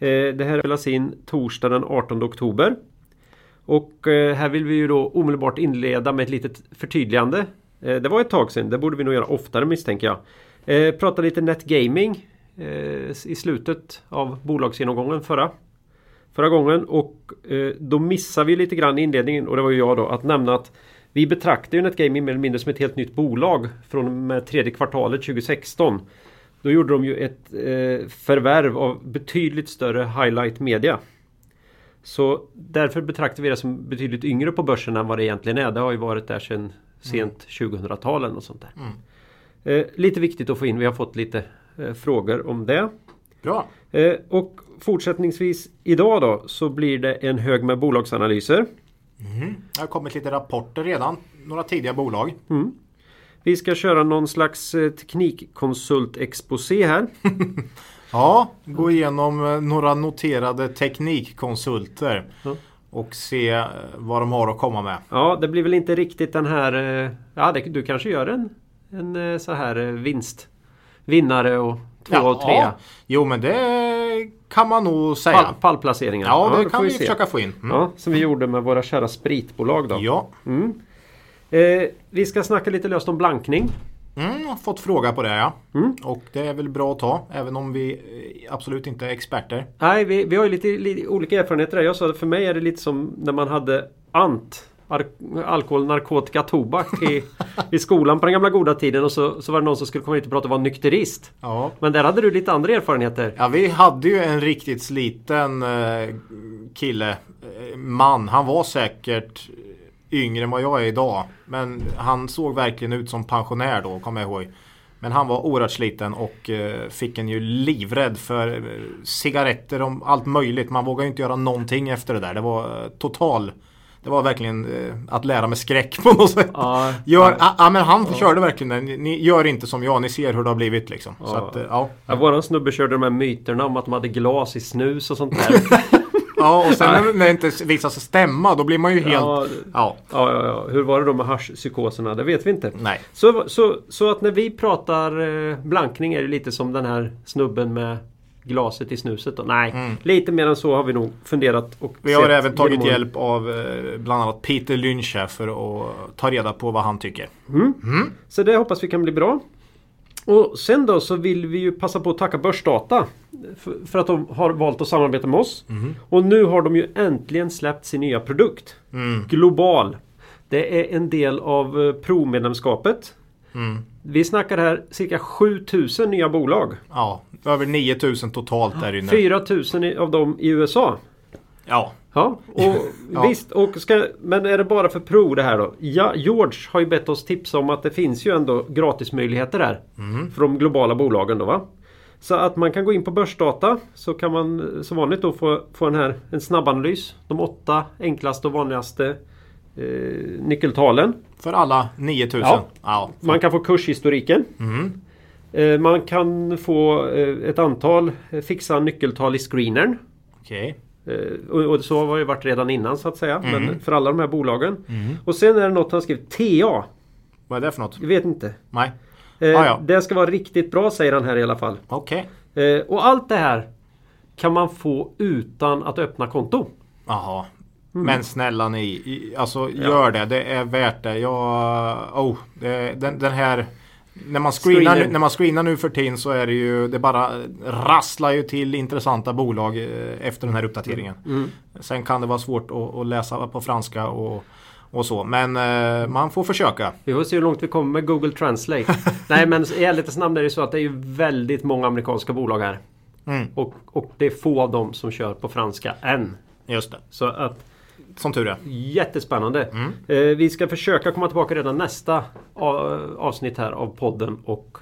Eh, det här spelas in torsdag den 18 oktober. Och eh, här vill vi ju då omedelbart inleda med ett litet förtydligande. Eh, det var ett tag sedan, det borde vi nog göra oftare misstänker jag. Prata lite NetGaming i slutet av bolagsgenomgången förra, förra gången. Och då missade vi lite grann i inledningen, och det var ju jag då, att nämna att vi betraktar ju NetGaming mer eller mindre som ett helt nytt bolag från och med tredje kvartalet 2016. Då gjorde de ju ett eh, förvärv av betydligt större highlight media. Så därför betraktar vi det som betydligt yngre på börsen än vad det egentligen är. Det har ju varit där sedan sent 2000-talen och sånt där. Eh, lite viktigt att få in. Vi har fått lite eh, frågor om det. Bra. Eh, och fortsättningsvis idag då så blir det en hög med bolagsanalyser. Det har kommit lite rapporter redan. Några tidiga bolag. Vi ska köra någon slags eh, teknikkonsult-exposé här. Ja, gå igenom eh, några noterade teknikkonsulter. Ja. Och se eh, vad de har att komma med. Ja, det blir väl inte riktigt den här... Ja, det, du kanske gör en, en så här vinst. Vinnare och två och tre. Jo men det kan man nog säga. Pall, pallplaceringar. Ja, det kan vi se. försöka få in. Mm. Ja, som vi gjorde med våra kära spritbolag då. Ja. Eh, vi ska snacka lite löst om blankning. Mm, jag har fått fråga på det ja. Mm. Och det är väl bra att ta. Även om vi eh, absolut inte är experter. Nej, vi, vi har ju lite, lite olika erfarenheter där. Jag sa att för mig är det lite som när man hade ANT. Alkohol, narkotika, tobak i, i skolan på den gamla goda tiden och så, så var det någon som skulle komma hit och prata och vara nykterist. Ja. Men där hade du lite andra erfarenheter. Ja, vi hade ju en riktigt sliten eh, kille, eh, man. Han var säkert yngre än vad jag är idag. Men han såg verkligen ut som pensionär då, kommer jag ihåg. Men han var oerhört sliten och eh, fick en ju livrädd för eh, cigaretter och allt möjligt. Man vågade ju inte göra någonting efter det där. Det var eh, total det var verkligen att lära med skräck på något sätt. Ja, Gör, ja. ja, men han körde verkligen det. Ni, gör inte som jag, ni ser hur det har blivit liksom. Så Ja. att, eh, ja. Ja, våran snubbe körde de här myterna om att de hade glas i snus och sånt där. Ja, och sen när- när det inte visar sig stämma då blir man ju helt... Ja. ja, ja, ja, ja. Hur var det då med haschpsykoserna? Det vet vi inte. Nej. Så, så, så att när vi pratar eh, blankning är det lite som den här snubben med glaset i snuset då? Nej, lite mer än så har vi nog funderat och Mm. Vi har även tagit genom hjälp av eh, bland annat Peter Lynch här för att ta reda på vad han tycker. Så det hoppas vi kan bli bra. Och sen då så vill vi ju passa på att tacka Börsdata för, för att de har valt att samarbeta med oss. Och nu har de ju äntligen släppt sin nya produkt. Global. Det är en del av eh, Pro-medlemskapet. Vi snackar här cirka 7000 nya bolag. Ja, över 9000 totalt där inne. 4000 i- av dem i USA. Ja. Ja, och Ja. visst. Och ska, men är det bara för Pro det här då? Ja, George har ju bett oss tipsa om att det finns ju ändå gratismöjligheter där. För de globala bolagen då va? Så att man kan gå in på Börsdata så kan man som vanligt då få, få en, här, en snabbanalys. De åtta enklaste och vanligaste eh, nyckeltalen. För alla 9000. Ja. ja. Man kan få kurshistoriken. Eh, man kan få eh, ett antal eh, fixa nyckeltal i screenern. Okej. Eh, Och, och så har det varit redan innan så att säga. Men för alla de här bolagen. Och sen är det något han skrivit. TA. Vad är det för något? Jag vet inte. Nej. Eh, Ah, ja. Det ska vara riktigt bra säger han här i alla fall. Okej. Eh, och allt det här kan man få utan att öppna konto. Jaha. Mm. Men snälla ni, alltså gör det. Det är värt det. Jag, oh, den, den här när man, screenar, när man screenar nu för tiden så är det ju Det bara rasslar ju till intressanta bolag eh, efter den här uppdateringen. Mm. Sen kan det vara svårt att, att läsa på franska och, och så. Men eh, man får försöka. Vi får se hur långt vi kommer med Google Translate. Nej men i ärlighetens namn är det så att det är ju väldigt många amerikanska bolag här. Mm. Och, och det är få av dem som kör på franska än. Just det. Så att Som tur är. Jättespännande. Mm. Eh, vi ska försöka komma tillbaka redan nästa avsnitt här av podden och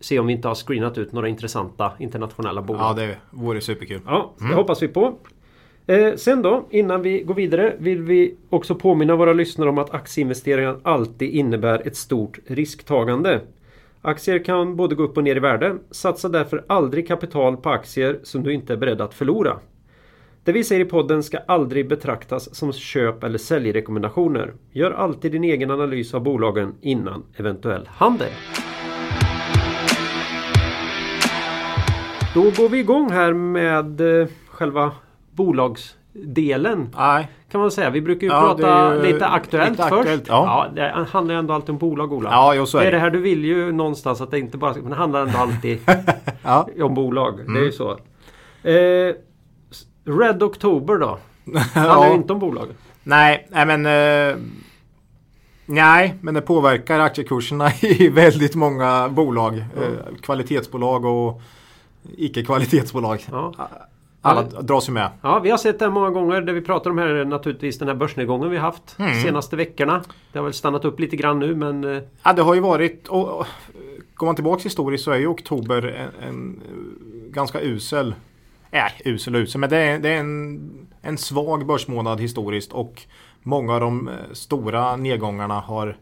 se om vi inte har screenat ut några intressanta internationella bolag. Ja, det vore superkul. Ja, det hoppas vi på. Eh, sen då, innan vi går vidare vill vi också påminna våra lyssnare om att aktieinvesteringar alltid innebär ett stort risktagande. Aktier kan både gå upp och ner i värde. Satsa därför aldrig kapital på aktier som du inte är beredd att förlora. Det vi säger i podden ska aldrig betraktas som köp eller säljrekommendationer. Gör alltid din egen analys av bolagen innan eventuell handel. Då går vi igång här med eh, själva bolagsdelen. Nej, Kan man säga. Vi brukar ju Ja, prata ju lite aktuellt lite först. aktuellt, ja. det handlar ju ändå alltid om bolag Ola. Ja, jo, så är det är det. här du vill ju någonstans att det inte bara men det handlar ändå alltid Ja. om bolag. Det är Mm. ju så. Eh, Red October då? Handlar ju inte om bolag. nej, men... Eh, nej, men det påverkar aktiekurserna i väldigt många bolag. Eh, kvalitetsbolag och icke-kvalitetsbolag. Ja. Alla dras ju med. Ja, vi har sett det här många gånger. Det vi pratar om här är naturligtvis den här börsnedgången vi haft Mm. de senaste veckorna. Det har väl stannat upp lite grann nu men eh, Ja, det har ju varit... Och, och, går man tillbaka historiskt så är ju oktober en, en eh, ganska usel... Nej, usel och usel. Men det är, det är en, en svag börsmånad historiskt. Och många av de eh, stora nedgångarna har,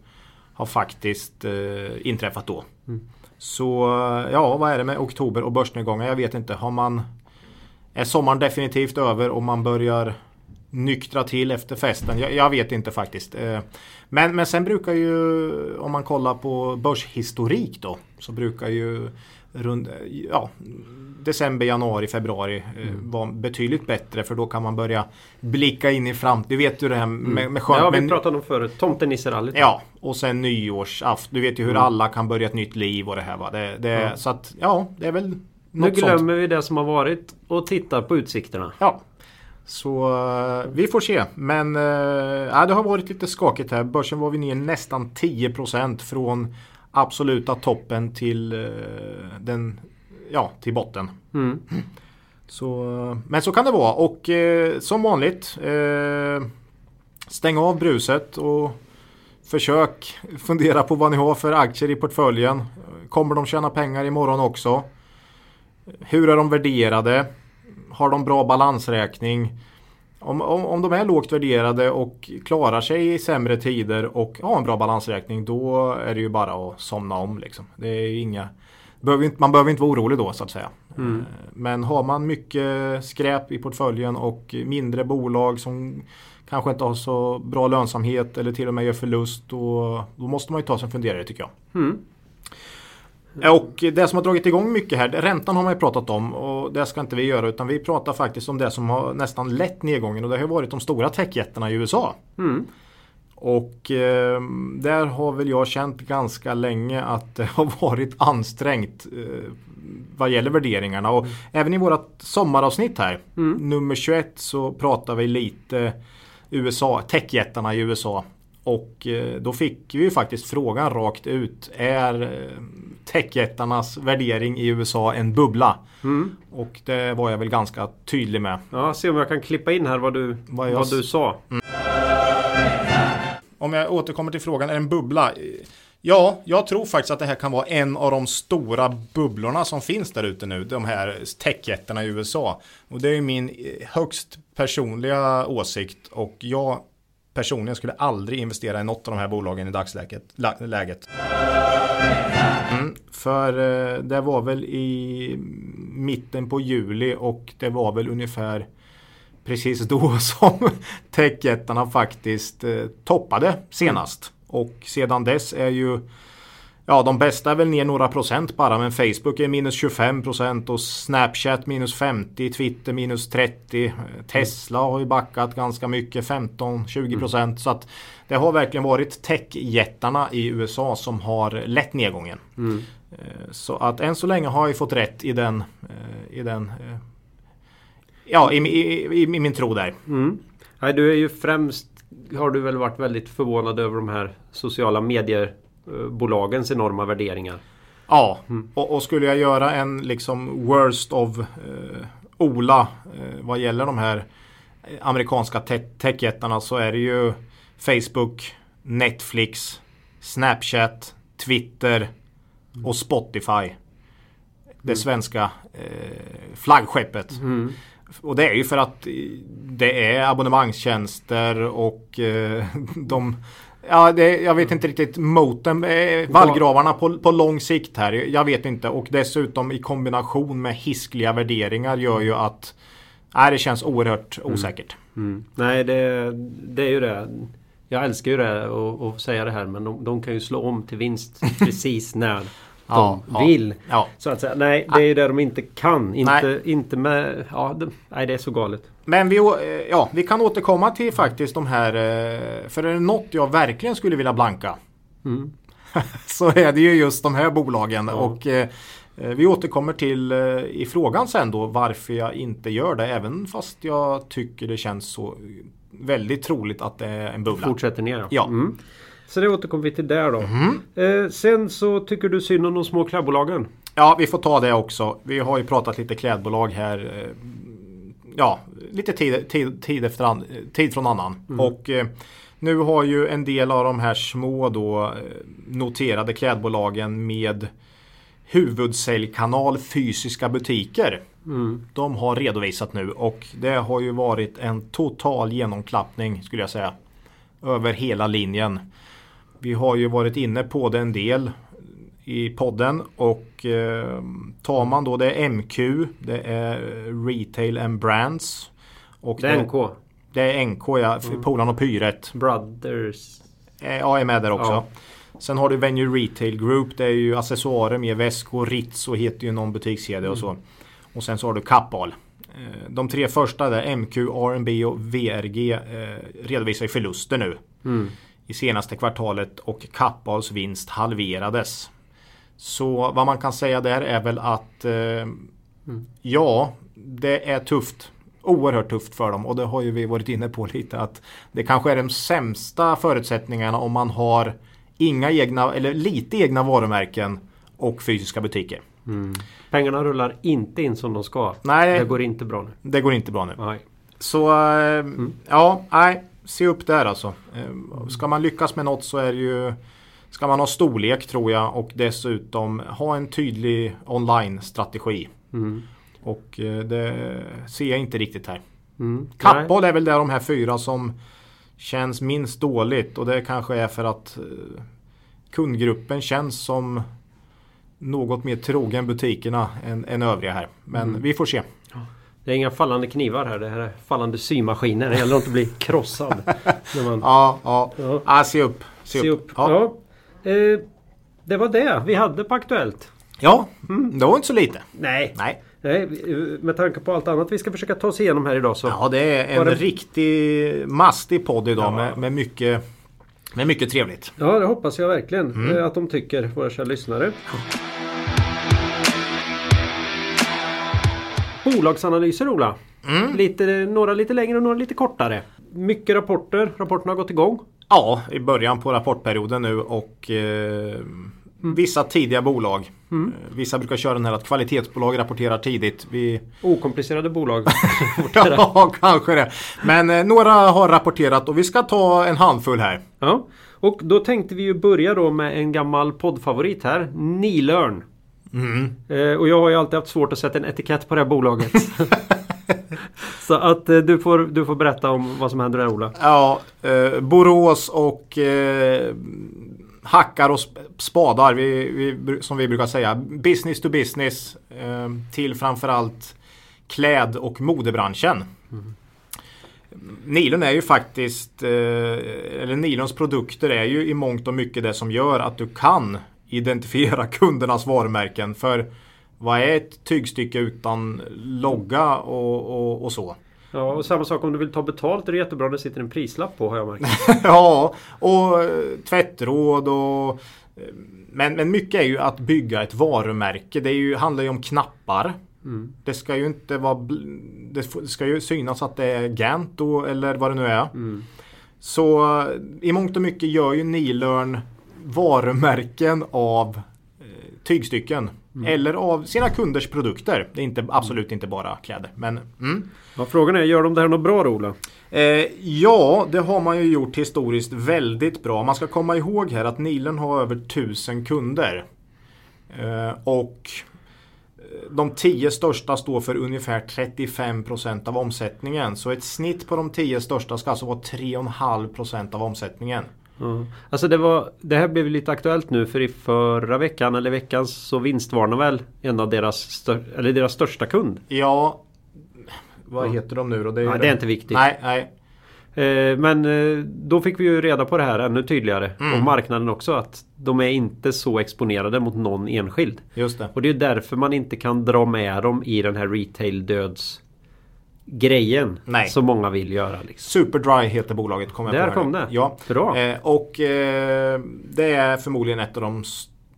har faktiskt eh, inträffat då. Så eh, ja, vad är det med oktober och börsnedgångar? Jag vet inte. Har man... Är sommaren definitivt över och man börjar nyktra till efter festen? Jag, jag vet inte faktiskt. Eh, Men, men sen brukar ju, om man kollar på börshistorik då, så brukar ju rund, ja, december, januari, februari eh, vara betydligt bättre för då kan man börja blicka in i framtiden. Du vet ju det här med, med skönt. ja, vi pratade om förut. Tomtenisserallyt. Ja, och sen nyårsafton. Du vet ju hur alla kan börja ett nytt liv och det här va. Det, det, Så att ja, det är väl Nu något sånt. glömmer vi det som har varit och tittar på utsikterna. Ja. Så eh, vi får se. Men ja, det har varit lite skakigt här. Börsen var vi ner nästan 10% från absoluta toppen till eh, den ja, till botten. Mm. Så, men så kan det vara och eh, som vanligt eh, Stäng av bruset och Försök fundera på vad ni har för aktier i portföljen. Kommer de tjäna pengar imorgon också? Hur är de värderade? Har de bra balansräkning? Om, om, om de är lågt värderade och klarar sig i sämre tider och har en bra balansräkning då är det ju bara att somna om. Liksom. Det är inga, man behöver inte vara orolig då så att säga. Eh, Men har man mycket skräp i portföljen och mindre bolag som kanske inte har så bra lönsamhet eller till och med gör förlust då, då måste man ju ta sig en funderare tycker jag. Mm. Och det som har dragit igång mycket här, räntan har man ju pratat om och det ska inte vi göra utan vi pratar faktiskt om det som har nästan lett nedgången och det har varit de stora techjättarna i USA. Mm. Och eh, där har väl jag känt ganska länge att det har varit ansträngt eh, vad gäller värderingarna. Och även i vårat sommaravsnitt här, nummer 21, så pratar vi lite USA, techjättarna i USA. Och eh, då fick vi ju faktiskt frågan rakt ut. Är eh, techjättarnas värdering i USA en bubbla? Mm. Och det var jag väl ganska tydlig med. Ja, se om jag kan klippa in här vad du, Vad vad du sa. Om jag återkommer till frågan, är det en bubbla? Ja, jag tror faktiskt att det här kan vara en av de stora bubblorna som finns där ute nu. De här techjättarna i USA. Och det är min eh, högst personliga åsikt. Och jag personligen skulle aldrig investera i något av de här bolagen i dagsläget. Mm, för eh, det var väl i mitten på juli och det var väl ungefär precis då som techjättarna faktiskt eh, toppade senast. Och sedan dess är ju Ja de bästa är väl ner några procent bara men Facebook är minus 25 procent och Snapchat minus 50, Twitter minus 30. eh, Tesla har ju backat ganska mycket 15-20 procent. Så att det har verkligen varit techjättarna i USA som har lett nedgången. Eh, Så att än så länge har jag fått rätt i den, eh, i den eh, Ja, i, i, i, i min tro där. Mm. Nej, du är ju främst har du väl varit väldigt förvånad över de här sociala mediebolagens enorma värderingar. Ja, och, och skulle jag göra en liksom worst of eh, Ola eh, vad gäller de här eh, amerikanska te- techjättarna så är det ju Facebook, Netflix, Snapchat, Twitter och Spotify. Det svenska eh, flaggskeppet. Och det är ju för att eh, det är abonnemangstjänster och eh, de Ja, det, jag vet inte riktigt moten, eh, vallgravarna på, på lång sikt här. Jag vet inte. Och dessutom i kombination med hiskliga värderingar gör ju att nej, det känns oerhört osäkert. Mm. Nej, det, det är ju det. Jag älskar ju det att säga det här men de, de, kan ju slå om till vinst precis när de Ja, vill. ja. Så att säga. Nej, det är ju det de inte kan. Inte, Nej. inte med... Ja, det, nej, det är så galet. Men vi, eh, ja, vi kan återkomma till faktiskt de här. eh, För är det något jag verkligen skulle vilja blanka. Mm. så är det ju just de här bolagen. Och eh, vi återkommer till eh, i frågan sen då varför jag inte gör det. Även fast jag tycker det känns så väldigt troligt att det är en bubbla. Fortsätter ner. Ja. Mm. Så det återkommer vi till där då. Eh, sen så tycker du synd om de små klädbolagen. Ja, vi får ta det också. Vi har ju pratat lite klädbolag här. Ja, lite tid, tid, tid, efter an, tid från annan. Och eh, nu har ju en del av de här små då eh, noterade klädbolagen med huvudsäljkanal fysiska butiker. De har redovisat nu och det har ju varit en total genomklappning skulle jag säga. Över hela linjen. Vi har ju varit inne på det en del i podden och eh, tar man då det är MQ, det är Retail and Brands. Och Det är NK. Det är NK ja, mm. Polan och Pyret. Brothers. Eh, Ja, är med där också. Ja. Sen har du Venue Retail Group. Det är ju accessoarer med väskor. Ritz heter ju någon butikskedja och så. Och sen så har du Kappahl. Eh, De tre första där, MQ, R&B och VRG eh, redovisar förluster nu. I senaste kvartalet och Kappahls vinst halverades. Så vad man kan säga där är väl att eh, ja, det är tufft. Oerhört tufft för dem och det har ju vi varit inne på lite att det kanske är de sämsta förutsättningarna om man har inga egna eller lite egna varumärken och fysiska butiker. Pengarna rullar inte in som de ska. Nej. Det går inte bra nu. Det går inte bra nu. Nej. Så eh, ja, nej, se upp där alltså. Eh, Ska man lyckas med något så är det ju Ska man ha storlek tror jag och dessutom ha en tydlig online-strategi. Och eh, det ser jag inte riktigt här. Mm. Kappahl är väl där de här fyra som känns minst dåligt och det kanske är för att eh, kundgruppen känns som något mer trogen butikerna än, än övriga här. Men vi får se. Det är inga fallande knivar här. Det här är fallande symaskiner. Det gäller att inte bli krossad. när man Ja, ja. Ja. ja se upp. Se, ser upp. upp. Ja. Ja. Eh, det var det vi hade på Aktuellt. ja, det var inte så lite. Nej. Nej. Nej, med tanke på allt annat vi ska försöka ta oss igenom här idag så. Ja, det är en det- riktig mastig podd idag Ja. med, med, mycket, med mycket trevligt. Ja, det hoppas jag verkligen Mm. eh, att de tycker, våra kära lyssnare. Bolagsanalyser Ola. Mm. Lite, några lite längre och några lite kortare. Mycket rapporter. Rapporterna har gått igång. Ja, i början på rapportperioden nu och eh, vissa tidiga bolag. Eh, Vissa brukar köra den här att kvalitetsbolag rapporterar tidigt. Vi, Okomplicerade bolag. ja, kanske det. Men eh, några har rapporterat och vi ska ta en handfull här. ja. Och då tänkte vi ju börja då med en gammal poddfavorit här. Nilörn. Mm. Eh, och jag har ju alltid haft svårt att sätta en etikett på det här bolaget. Så att eh, du, får, du får berätta om vad som händer där Ola. Ja, eh, Borås och eh, hackar och sp- spadar, vi, vi, som vi brukar säga. Business to business eh, till framförallt kläd och modebranschen. Nilon är ju faktiskt, eh, eller Nilons produkter är ju i mångt och mycket det som gör att du kan identifiera kundernas varumärken. För vad är ett tygstycke utan logga och, och, och så? Ja, och samma sak om du vill ta betalt är det jättebra det sitter en prislapp på har jag märkt. ja, och eh, tvättråd och eh, men, men mycket är ju att bygga ett varumärke. Det är ju, handlar ju om knappar. Det ska ju inte vara... Det ska ju synas att det är Gant då, eller vad det nu är. Så eh, i mångt och mycket gör ju Nilörn varumärken av eh, tygstycken. Eller av sina kunders produkter. Det är inte, absolut inte bara kläder. Men, mm. Ja, frågan är, gör de det här något bra då Ola? Eh, ja, det har man ju gjort historiskt väldigt bra. Man ska komma ihåg här att Nilen har över tusen kunder. Eh, och de 10 största står för ungefär 35% av omsättningen. Så ett snitt på de 10 största ska alltså vara 3,5% av omsättningen. Alltså det, var, det här blev lite aktuellt nu för i förra veckan eller veckan så vinstvarnar väl en av deras, stör, eller deras största kund. Ja, vad heter de nu då? Det är, nej, det är inte viktigt. Nej, nej. Eh, men eh, då fick vi ju reda på det här ännu tydligare. Mm. Och marknaden också att de är inte så exponerade mot någon enskild. Just det. Och det är därför man inte kan dra med dem i den här retail döds grejen Nej. som många vill göra. Liksom. Superdry heter bolaget. Kom jag Där på kom det. Ja. Bra. Eh, och eh, det är förmodligen ett av de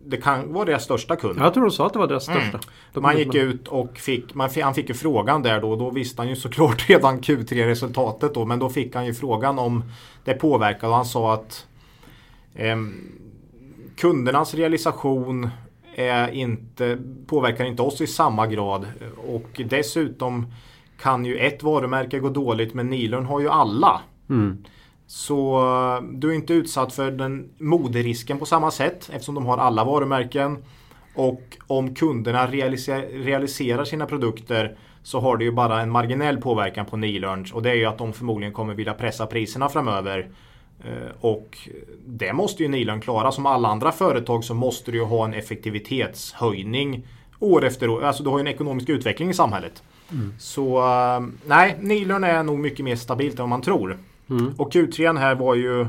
det kan vara deras största kund. Jag tror de sa att det var deras mm. största. Mm. Man gick ut och fick, man, han fick ju frågan där då. Då visste han ju såklart redan Q3-resultatet då. Men då fick han ju frågan om det påverkade. Och han sa att eh, kundernas realisation är inte, påverkar inte oss i samma grad. Och dessutom kan ju ett varumärke gå dåligt men Nilörn har ju alla. Mm. Så eh, du är inte utsatt för den moderisken på samma sätt eftersom de har alla varumärken. Och om kunderna realiser realiserar sina produkter så har det ju bara en marginell påverkan på Nilörns och det är ju att de förmodligen kommer vilja pressa priserna framöver. Eh, och det måste ju Nilörn klara. Som alla andra företag så måste du ju ha en effektivitetshöjning år efter år. Alltså du har ju en ekonomisk utveckling i samhället. Mm. Så uh, nej, Nilörn är nog mycket mer stabilt än vad man tror. Mm. Och Q3 här var ju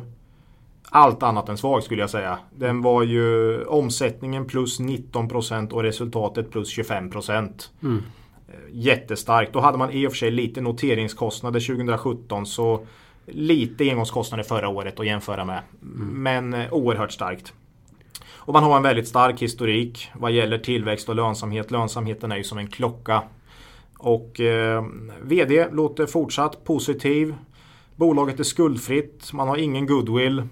allt annat än svag skulle jag säga. Den var ju omsättningen plus 19% och resultatet plus 25%. Mm. Jättestarkt. Då hade man i och för sig lite noteringskostnader 2017 så lite engångskostnader förra året att jämföra med. Mm. Men eh, oerhört starkt. Och man har en väldigt stark historik vad gäller tillväxt och lönsamhet. Lönsamheten är ju som en klocka. Och eh, VD låter fortsatt positiv. Bolaget är skuldfritt, man har ingen goodwill.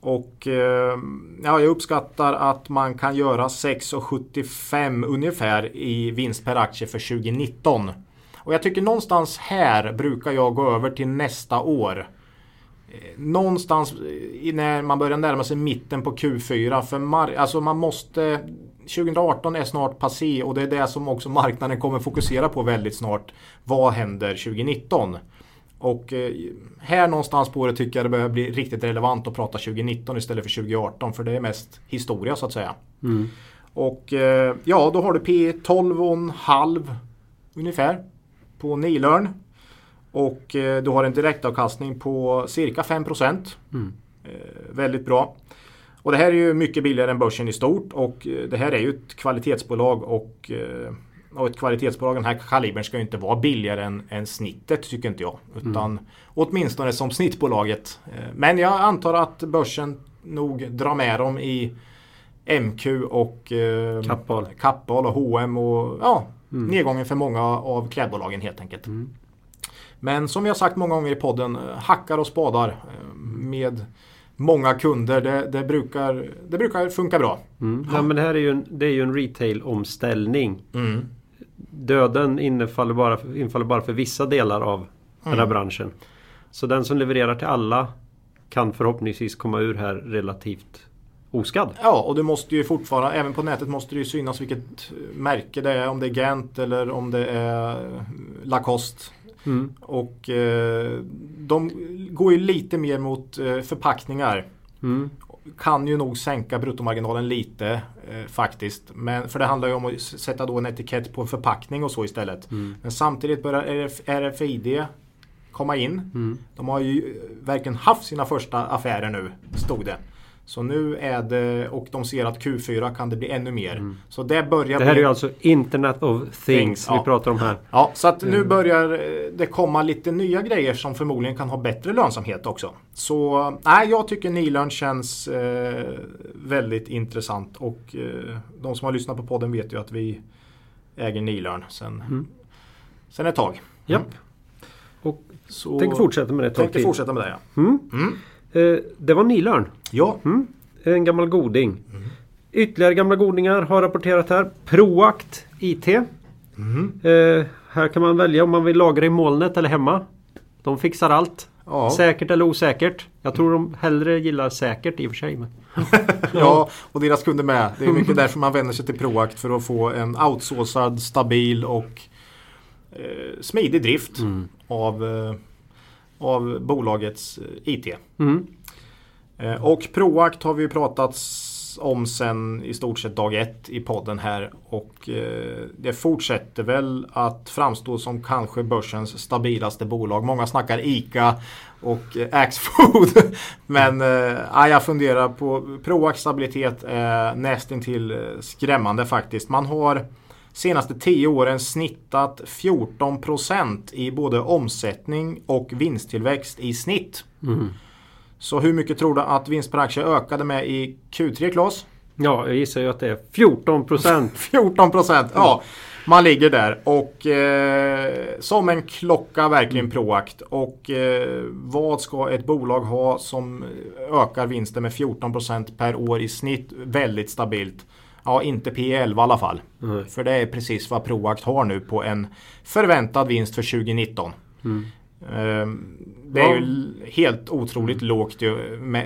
Och eh, ja, jag uppskattar att man kan göra 6,75 ungefär i vinst per aktie för 2019. Och jag tycker någonstans här brukar jag gå över till nästa år. Eh, någonstans när man börjar närma sig mitten på Q4. För mar- alltså man måste 2018 är snart passé och det är det som också marknaden kommer fokusera på väldigt snart. Vad händer 2019? Och eh, här någonstans på det tycker jag det börjar bli riktigt relevant att prata 2019 istället för 2018 för det är mest historia så att säga. Mm. Och eh, ja, då har du P 12,5 ungefär på Nilörn. Och eh, du har en direktavkastning på cirka 5 mm. Väldigt bra. Och det här är ju mycket billigare än börsen i stort och det här är ju ett kvalitetsbolag och och ett kvalitetsbolag den här kalibern ska ju inte vara billigare än, än snittet tycker inte jag. Utan mm. åtminstone som snittbolaget. Eh, men jag antar att börsen nog drar med dem i MQ och eh, Kappahl. Kappahl och H&M och ja, mm. nedgången för många av klädbolagen helt enkelt. Mm. Men som vi har sagt många gånger i podden, eh, hackar och spadar eh, med många kunder. Det, det, brukar, det brukar funka bra. Mm. Ja, men det här är ju en, det är ju en retail-omställning. Mm döden infaller bara, infaller bara för vissa delar av mm. den här mm. branschen. Så den som levererar till alla kan förhoppningsvis komma ur här relativt oskadd. Ja, och det måste ju fortfarande, även på nätet måste det ju synas vilket märke det är. Om det är Gant eller om det är Lacoste. Mm. Och eh, de går ju lite mer mot eh, förpackningar. Mm kan ju nog sänka bruttomarginalen lite eh, faktiskt. Men, för det handlar ju om att sätta då en etikett på en förpackning och så istället. Mm. Men samtidigt börjar RFID komma in. Mm. De har ju verkligen haft sina första affärer nu, stod det. Så nu är det, och de ser att Q4 kan det bli ännu mer. Mm. Så det börjar Det här bli... är ju alltså Internet of Things, things vi ja. pratar om här. Ja, så att nu mm. börjar det komma lite nya grejer som förmodligen kan ha bättre lönsamhet också. Så nej, jag tycker Nilörn känns eh, väldigt intressant och eh, de som har lyssnat på podden vet ju att vi äger Nilörn sen, mm. sen ett tag. Japp. Mm. Och så, tänker fortsätta med det ett tag till. fortsätta med det ja. Mm. Eh, det var Nilörn. Ja. Mm. En gammal goding. Mm. Ytterligare gamla godingar har rapporterat här. Proact IT. Mm. Eh, här kan man välja om man vill lagra i molnet eller hemma. De fixar allt. Ja. Säkert eller osäkert. Jag tror de hellre gillar säkert i och för sig. Men... ja, och deras kunder med. Det är mycket därför man vänder sig till Proact för att få en outsourcad, stabil och eh, smidig drift Mm. av, eh, av bolagets eh, IT. Mm. Eh, och Proact har vi ju pratat s- om sen i stort sett dag ett i podden här och eh, det fortsätter väl att framstå som kanske börsens stabilaste bolag. Många snackar ICA och Axfood. Men ja, jag funderar på Proacts stabilitet är nästintill skrämmande faktiskt. Man har senaste 10 åren snittat 14% i både omsättning och vinsttillväxt i snitt. Mm. Så hur mycket tror du att vinst per aktie ökade med i Q3 Klas? Ja, jag gissar ju att det är 14 procent. 14 procent. Ja, man ligger där och eh, som en klocka verkligen Proact. Och eh, vad ska ett bolag ha som ökar vinsten med 14 procent per år i snitt väldigt stabilt? Ja, inte P11 i alla fall. Nej. För det är precis vad Proact har nu på en förväntad vinst för 2019. Ehm, Det är Ja. ju helt otroligt lågt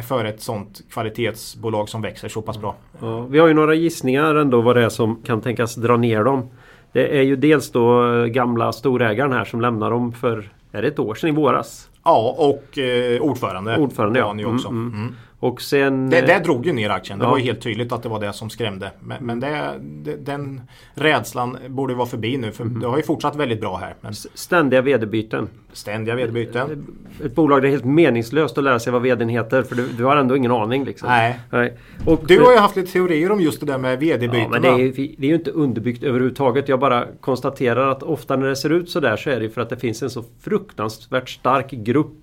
för ett sånt kvalitetsbolag som växer så pass bra. Ja, vi har ju några gissningar ändå vad det är som kan tänkas dra ner dem. Det är ju dels då eh, gamla storägaren här som lämnar dem för är det ett år sedan i våras. Ja, och eh, ordförande. Ordförande, ja. ju också. Mm, mm. Mm. Och sen... Det, eh, det drog ju ner aktien. Det Ja. var ju helt tydligt att det var det som skrämde. Men, men det, det, den rädslan borde vara förbi nu. För det har ju fortsatt väldigt bra här. Men Ständiga vd-byten. ständiga vd-byten. Ett bolag där det är helt meningslöst att lära sig vad vdn heter för du, du har ändå ingen aning. Liksom. Nej. Nej. Och, Du har ju haft lite teorier om just det där med Ja, vd-bytena. men det är, det är ju inte underbyggt överhuvudtaget. Jag bara konstaterar att ofta när det ser ut så där så är det för att det finns en så fruktansvärt stark grupp.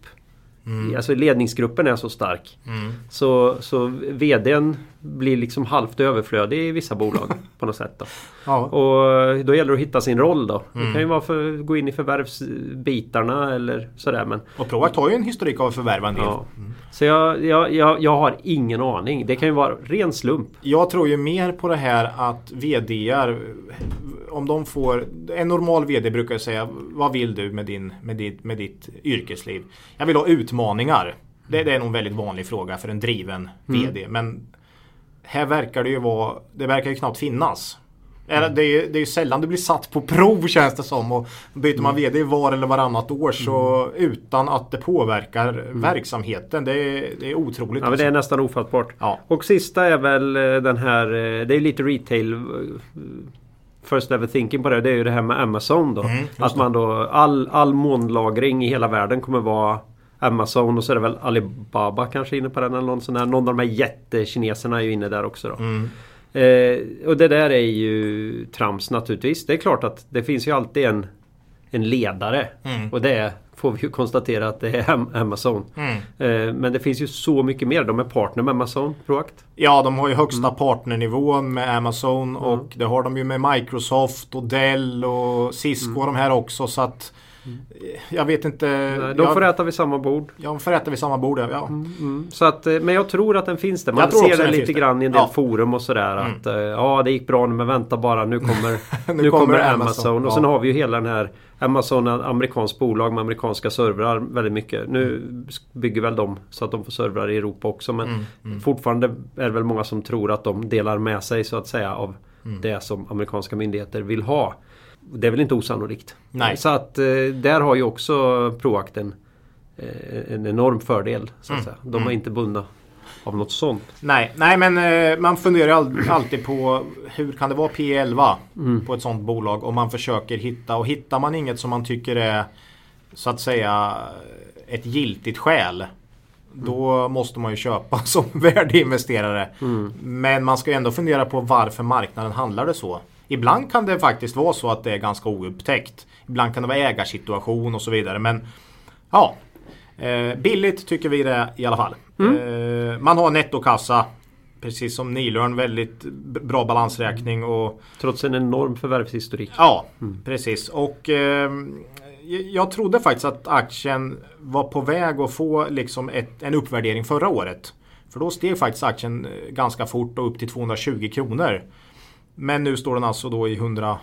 Alltså ledningsgruppen är så stark. Mm. Så, så VDn blir liksom halvt överflödig i vissa bolag på något sätt. Då. Ja. Och då gäller det att hitta sin roll då. Mm. Det kan ju vara för gå in i förvärvsbitarna eller sådär. Men, Och Proact har ju en historik av att förvärva en del. ja. Så jag, jag, jag, jag har ingen aning. Det kan ju vara ren slump. Jag tror ju mer på det här att VDR om de får En normal VD brukar ju säga Vad vill du med, din, med, ditt, med ditt yrkesliv? Jag vill ha utmaningar. Det, det är nog en väldigt vanlig fråga för en driven VD. Men här verkar det ju vara Det verkar ju knappt finnas. Eller Det är, det är ju sällan du blir satt på prov känns det som. Och byter man VD var eller varannat år så utan att det påverkar verksamheten. Det är, det är otroligt. Ja, men det är nästan ofattbart. Ja. Och sista är väl eh, den här, eh, det är lite retail eh, First level thinking på det, det är ju det här med Amazon då. Mm, att man då, all, all molnlagring i hela världen kommer vara Amazon och så är det väl Alibaba kanske inne på den eller någon sån här. Någon av de här jättekineserna är ju inne där också då. Mm. Eh, och det där är ju trams naturligtvis. Det är klart att det finns ju alltid en, en ledare. Mm. Och det får vi ju konstatera att det är Am- Amazon. Mm. Eh, men det finns ju så mycket mer. De är partner med Amazon, Proact. Ja, de har ju högsta partnernivån med Amazon och det har de ju med Microsoft och Dell och Cisco och de här också så att jag vet inte. Nej, De jag, får äta vid samma bord. Ja, de får äta vid samma bord. Ja. Mm. Så att, eh, men jag tror att den finns där. Man Jag ser den lite grann i en del Ja. forum och sådär. Att eh, ja, det gick bra nu men vänta bara. Nu kommer, Nu nu kommer kommer Amazon. Amazon. Och sen har vi ju hela den här Amazon är ett amerikanskt bolag med amerikanska servrar väldigt mycket. Nu bygger väl de så att de får servrar i Europa också. Men Mm, fortfarande är det väl många som tror att de delar med sig så att säga av Mm. det som amerikanska myndigheter vill ha. Det är väl inte osannolikt. Nej. Så att eh, där har ju också Proacten eh, en enorm fördel. Så Mm. att säga. De är inte bundna av något sånt. Nej, nej, men eh, man funderar all, alltid på hur kan det vara P11 Mm. på ett sånt bolag om man försöker hitta och hittar man inget som man tycker är så att säga ett giltigt skäl. Då måste man ju köpa som värdeinvesterare. Mm. Men man ska ju ändå fundera på varför marknaden handlar det så. Ibland kan det faktiskt vara så att det är ganska oupptäckt. Ibland kan det vara ägarsituation och så vidare. Men ja, eh, billigt tycker vi det i alla fall. Eh, man har nettokassa. Precis som Nilörn väldigt bra balansräkning och Trots en enorm förvärvshistorik. Ja, precis. Och eh, jag trodde faktiskt att aktien var på väg att få liksom ett, en uppvärdering förra året. För då steg faktiskt aktien eh, ganska fort och upp till 220 kronor. Men nu står den alltså då i 180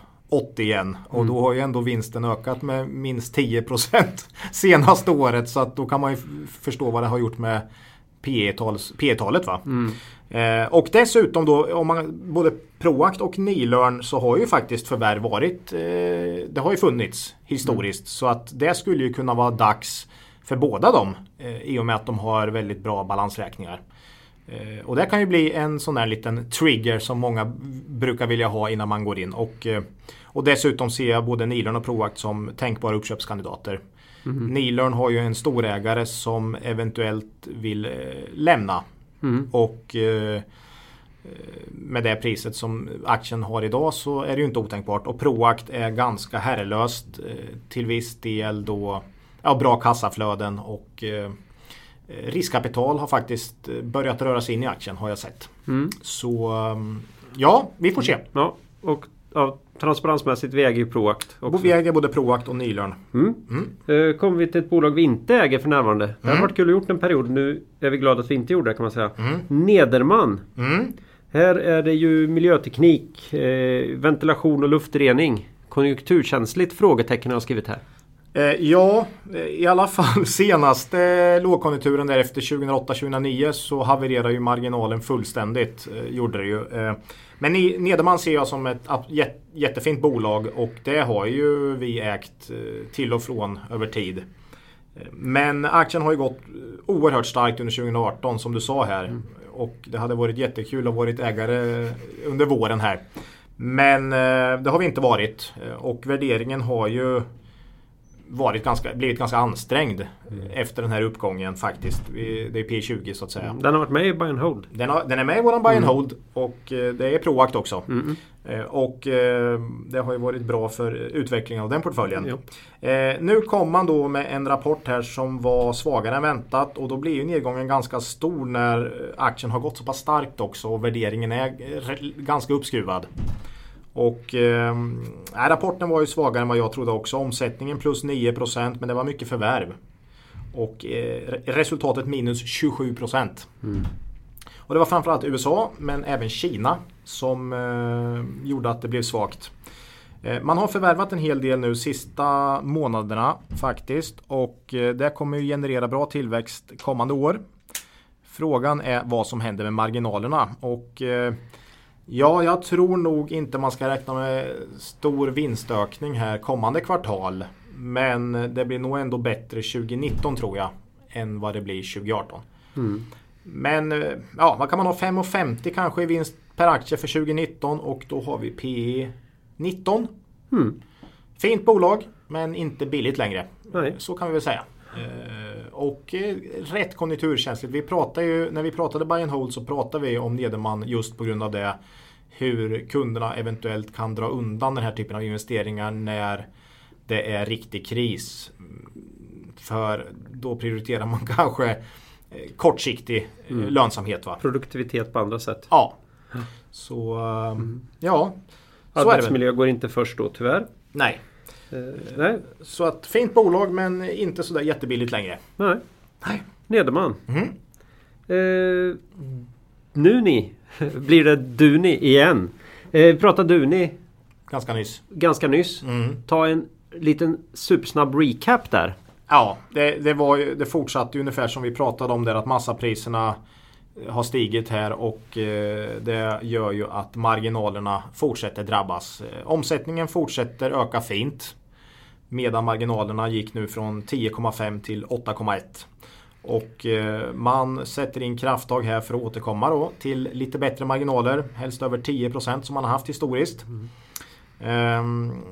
igen. Och då har ju ändå vinsten ökat med minst 10% senaste året. Så att då kan man ju förstå vad det har gjort med P-talet. Va? Eh, och dessutom då om man både Proact och Nilörn så har ju faktiskt förvärv varit eh, Det har ju funnits historiskt mm. så att det skulle ju kunna vara dags för båda dem eh, i och med att de har väldigt bra balansräkningar. Eh, och det kan ju bli en sån där liten trigger som många brukar vilja ha innan man går in. Och, eh, och dessutom ser jag både Nilörn och Proact som tänkbara uppköpskandidater. Mm. Nilörn har ju en storägare som eventuellt vill eh, lämna. Mm. Och med det priset som aktien har idag så är det ju inte otänkbart. Och Proact är ganska herrelöst till viss del då ja, bra kassaflöden och riskkapital har faktiskt börjat röra sig in i aktien har jag sett. Mm. Så ehm, ja, vi får se. Ja, och ja, transparensmässigt, vi äger ju Proact. Också. Vi äger både Proact och Nylörn. Mm. Mm. Eh, kommer vi till ett bolag vi inte äger för närvarande. Det har mm. varit kul att gjort en period. Nu är vi glada att vi inte gjorde det kan man säga. Mm. Nederman. Mm. Här är det ju miljöteknik, eh, ventilation och luftrening. Konjunkturkänsligt frågetecken har jag skrivit här. Eh, ja, i alla fall senaste lågkonjunkturen där efter 2008-2009 så havererade ju marginalen fullständigt. Eh, gjorde det ju. Eh, men Nederman ser jag som ett jättefint bolag och det har ju vi ägt till och från över tid. Men aktien har ju gått oerhört starkt under 2018 som du sa här. Mm. Och det hade varit jättekul att ha varit ägare under våren här. Men det har vi inte varit. Och värderingen har ju varit ganska, blivit ganska ansträngd mm. efter den här uppgången faktiskt. Det är P20 så att säga. Den har varit med i Buy and Hold. Den, har, den är med i våran Buy and mm. Hold och eh, det är Proact också. Mm. Eh, och eh, det har ju varit bra för utvecklingen av den portföljen. Nu kom man då med en rapport här som var svagare än väntat och då blir ju nedgången ganska stor när aktien har gått så pass starkt också och värderingen är ganska uppskruvad. Och eh, rapporten var ju svagare än vad jag trodde också. Omsättningen plus 9% men det var mycket förvärv. Och eh, resultatet minus 27%. Mm. Och det var framförallt USA men även Kina som eh, gjorde att det blev svagt. Eh, man har förvärvat en hel del nu sista månaderna faktiskt och eh, det kommer ju generera bra tillväxt kommande år. Frågan är vad som händer med marginalerna och eh, Ja, jag tror nog inte man ska räkna med stor vinstökning här kommande kvartal. Men det blir nog ändå bättre 2019 tror jag än vad det blir 2018. Mm. Men ja, vad kan man ha? 5,50 kanske i vinst per aktie för 2019 och då har vi PE 19. Mm. Fint bolag men inte billigt längre. Nej. Så kan vi väl säga. Eh, och eh, rätt konjunkturkänsligt. Vi ju, när vi pratade buy and hold så pratade vi om Nederman just på grund av det. Hur kunderna eventuellt kan dra undan den här typen av investeringar när det är riktig kris. För då prioriterar man kanske eh, kortsiktig mm. lönsamhet. Va? Produktivitet på andra sätt. Ja. Så mm. ja. Så Arbetsmiljö går inte först då tyvärr. Nej. Eh, nej. Så att fint bolag men inte sådär jättebilligt längre. Nej. nej. Nederman. Mm. Eh, nu ni blir det Duni igen. Eh, prata Duni. Ganska nyss. Ganska nyss. Mm. Ta en liten supersnabb recap där. Ja, det, det, var ju, det fortsatte ungefär som vi pratade om där att massapriserna har stigit här och eh, det gör ju att marginalerna fortsätter drabbas. Eh, omsättningen fortsätter öka fint. Medan marginalerna gick nu från 10,5 till 8,1. Och eh, man sätter in krafttag här för att återkomma då till lite bättre marginaler. Helst över 10% som man har haft historiskt. Mm. Um,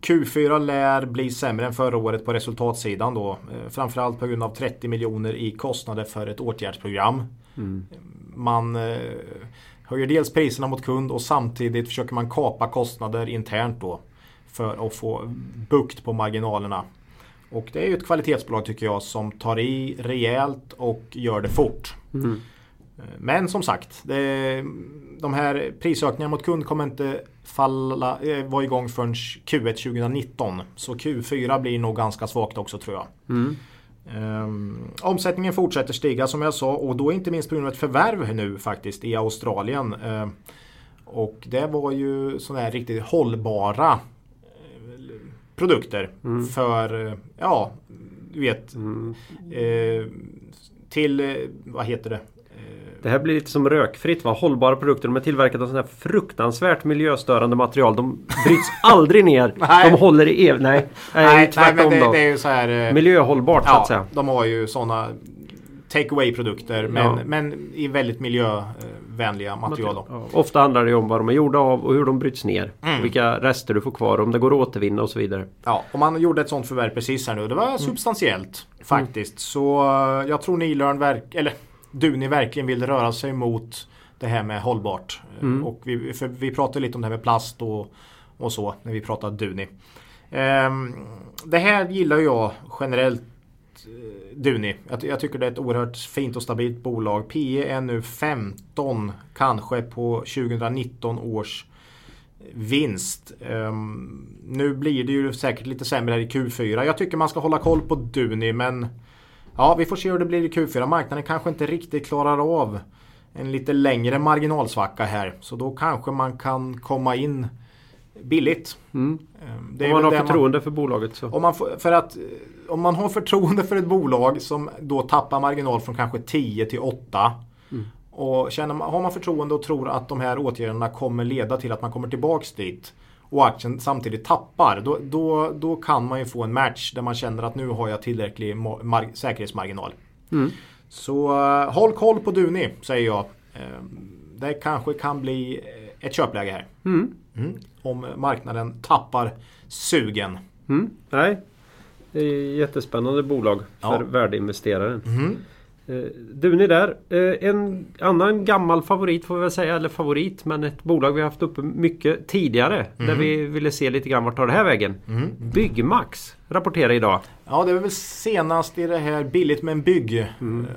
Q4 lär bli sämre än förra året på resultatsidan då. Framförallt på grund av 30 miljoner i kostnader för ett åtgärdsprogram. Mm. Man uh, höjer dels priserna mot kund och samtidigt försöker man kapa kostnader internt då. För att få bukt på marginalerna. Och det är ju ett kvalitetsbolag tycker jag som tar i rejält och gör det fort. Mm. Men som sagt, det, de här prisökningarna mot kund kommer inte falla, eh, vara igång förrän Q1 2019. Så Q4 blir nog ganska svagt också tror jag. Mm. Um, omsättningen fortsätter stiga som jag sa och då inte minst på grund av ett förvärv nu faktiskt i Australien. Uh, och det var ju sådana här riktigt hållbara produkter mm. för, ja, du vet, mm. eh, till, eh, vad heter det? Det här blir lite som rökfritt va? Hållbara produkter. De är tillverkade av sådana här fruktansvärt miljöstörande material. De bryts aldrig ner. De håller i ev... Nej, nej, Nej, men det, det är ju så här... eh, Miljöhållbart så att Ja, säga. de har ju sådana take away produkter men, Ja. men i väldigt miljövänliga material. Ja, ofta handlar det om vad de är gjorda av och hur de bryts ner. Mm. Vilka rester du får kvar. Om det går att återvinna och så vidare. Ja, och man gjorde ett sånt förvärv precis här nu. Det Mm. var substantiellt faktiskt. Så eh, jag tror Nilörn verk, eller Duni verkligen vill röra sig mot det här med hållbart. Mm. Och vi, för vi pratade lite om det här med plast och, och så när vi pratade Duni. Ehm, det här gillar jag generellt eh, Duni. Jag, jag tycker det är ett oerhört fint och stabilt bolag. PE är nu 15 kanske på 2019 års vinst. Ehm, nu blir det ju säkert lite sämre här i Q4. Jag tycker man ska hålla koll på Duni men ja, vi får se hur det blir i Q4. Marknaden kanske inte riktigt klarar av en lite längre marginalsvacka här. Så då kanske man kan komma in billigt. Mm. Ehm, Om man har förtroende för bolaget så. om man, får, för att, eh, om man har förtroende för ett bolag som då tappar marginal från kanske 10 till 8. Och känner man, har man förtroende och tror att de här åtgärderna kommer leda till att man kommer tillbaks dit. Och aktien samtidigt tappar. Då, då, då kan man ju få en match där man känner att nu har jag tillräcklig mar- mar- säkerhetsmarginal. Mm. Så eh, håll koll på Duni säger jag. Eh, det kanske kan bli eh, ett köpläge här. Mm. Mm. Om marknaden tappar sugen. Mm. Nej. Det är jättespännande bolag för Ja. värdeinvesteraren. Mm. Eh, Duni där. Eh, En annan gammal favorit får vi väl säga. Eller favorit men ett bolag vi har haft uppe mycket tidigare. Där vi ville se lite grann vart tar det här vägen. Mm. Byggmax rapporterar idag. Ja, det var väl senast i det här Billigt men bygg eh,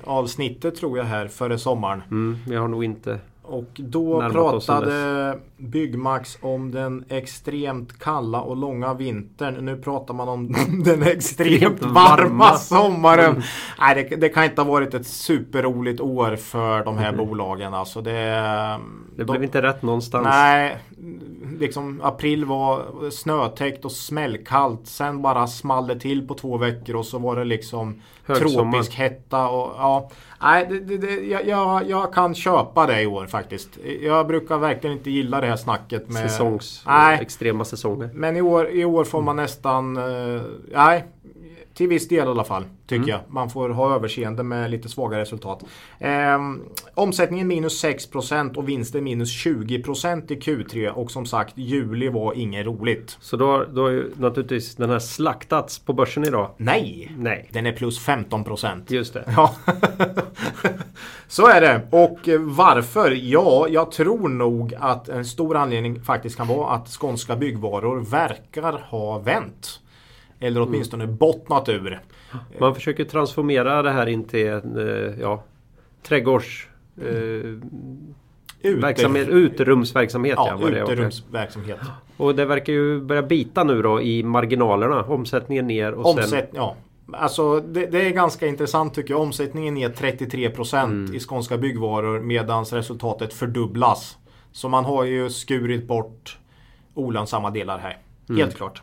avsnittet tror jag här före sommaren. Mm, vi har nog inte Och då Närmat pratade Byggmax om den extremt kalla och långa vintern. Nu pratar man om den extremt varma. sommaren. Mm. Nej, det, det kan inte ha varit ett superroligt år för de här Mm. bolagen. Alltså det, Det de- blev inte rätt någonstans. Nej, liksom april var snötäckt och smällkallt. Sen bara small det till på två veckor och så var det liksom Högsommar. tropisk hetta. Och, ja, nej, det, det, det, jag, jag, jag kan köpa det i år faktiskt. Jag brukar verkligen inte gilla det här snacket med... Säsongs... Nej. Extrema säsonger. Men i år, i år får man nästan... eh, nej, till viss del i alla fall. Tycker jag. Man får ha överseende med lite svaga resultat. Ehm, omsättningen minus 6% och vinsten minus 20% i Q3. Och som sagt, juli var inget roligt. Så då, har- då har ju naturligtvis den här slaktats på börsen idag. Nej! Nej, Den är plus 15%. just det. Ja, så är det. Och eh, varför? Ja, jag tror nog att en stor anledning faktiskt kan vara att skånska byggvaror verkar ha vänt. Eller åtminstone bottnat ur. Man försöker transformera det här in till en eh, ja, trädgårds... Ute- verksamhet, uterumsverksamhet ja, Ja, uterumsverksamhet. Och det verkar ju börja bita nu då i marginalerna. Omsättningen ner och sen... Omsätt, ja. Alltså det, det är ganska intressant tycker jag. Omsättningen är 33% i skånska byggvaror medan resultatet fördubblas. Så man har ju skurit bort olönsamma delar här. Helt klart.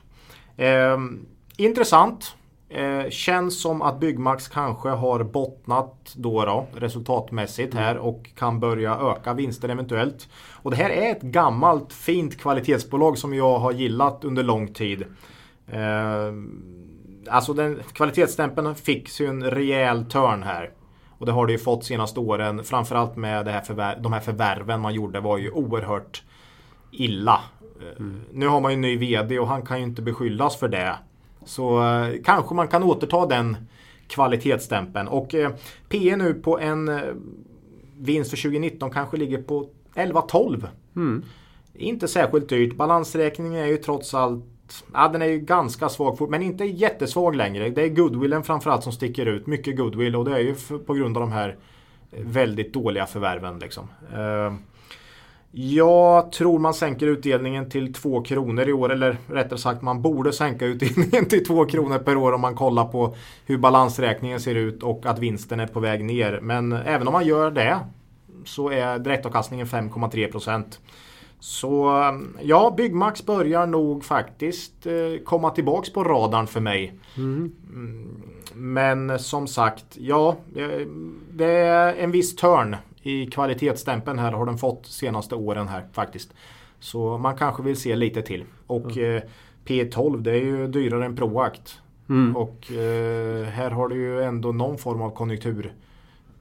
Ehm, intressant. Eh, känns som att Byggmax kanske har bottnat då, då resultatmässigt här och kan börja öka vinster eventuellt. Och det här är ett gammalt fint kvalitetsbolag som jag har gillat under lång tid. Eh, alltså den kvalitetsstämpeln fick ju en rejäl törn här. Och det har det ju fått senaste åren. Framförallt med här förvär- de här förvärven man gjorde var ju oerhört illa. Eh, Nu har man ju en ny VD och han kan ju inte beskyllas för det. Så eh, kanske man kan återta den kvalitetsstämpeln. Och eh, PE nu på en eh, vinst för 2019 kanske ligger på 11-12. Mm. Inte särskilt dyrt. Balansräkningen är ju trots allt Ja, den är ju ganska svag men inte jättesvag längre. Det är goodwillen framförallt som sticker ut. Mycket goodwill och det är ju på grund av de här väldigt dåliga förvärven. Liksom. Eh, Jag tror man sänker utdelningen till 2 kronor i år. Eller rättare sagt man borde sänka utdelningen till 2 kronor per år om man kollar på hur balansräkningen ser ut och att vinsten är på väg ner. Men även om man gör det så är direktavkastningen 5,3 procent. Så ja, Byggmax börjar nog faktiskt eh, komma tillbaks på radarn för mig. Mm. Men som sagt, ja, det är en viss törn i kvalitetsstämpeln här har den fått senaste åren här faktiskt. Så man kanske vill se lite till. Och mm. eh, P12 det är ju dyrare än Proact. Mm. Och eh, här har du ju ändå någon form av konjunktur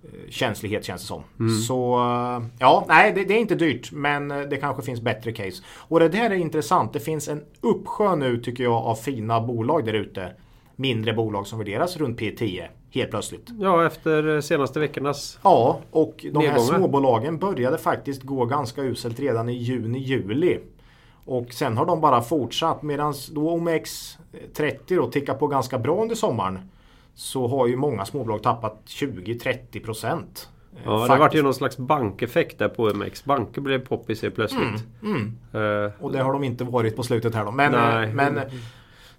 eh, känns det som. Mm. Så eh, ja, nej det, det, är inte dyrt men eh, det kanske finns bättre case. Och det där är intressant. Det finns en uppsjö nu tycker jag av fina bolag där ute. Mindre bolag som värderas runt P10 helt plötsligt. Ja, efter senaste veckornas Ja, och de nedgångar. här småbolagen började faktiskt gå ganska uselt redan i juni, juli. Och sen har de bara fortsatt medan då OMX30 då tickar på ganska bra under sommaren. Så har ju många småbolag tappat 20-30 procent. Ja, Faktiskt. det vart ju någon slags bankeffekt där på OMX. Banker blev poppis helt plötsligt. Mm, mm. Uh, och det har de inte varit på slutet här då. Men, nej, men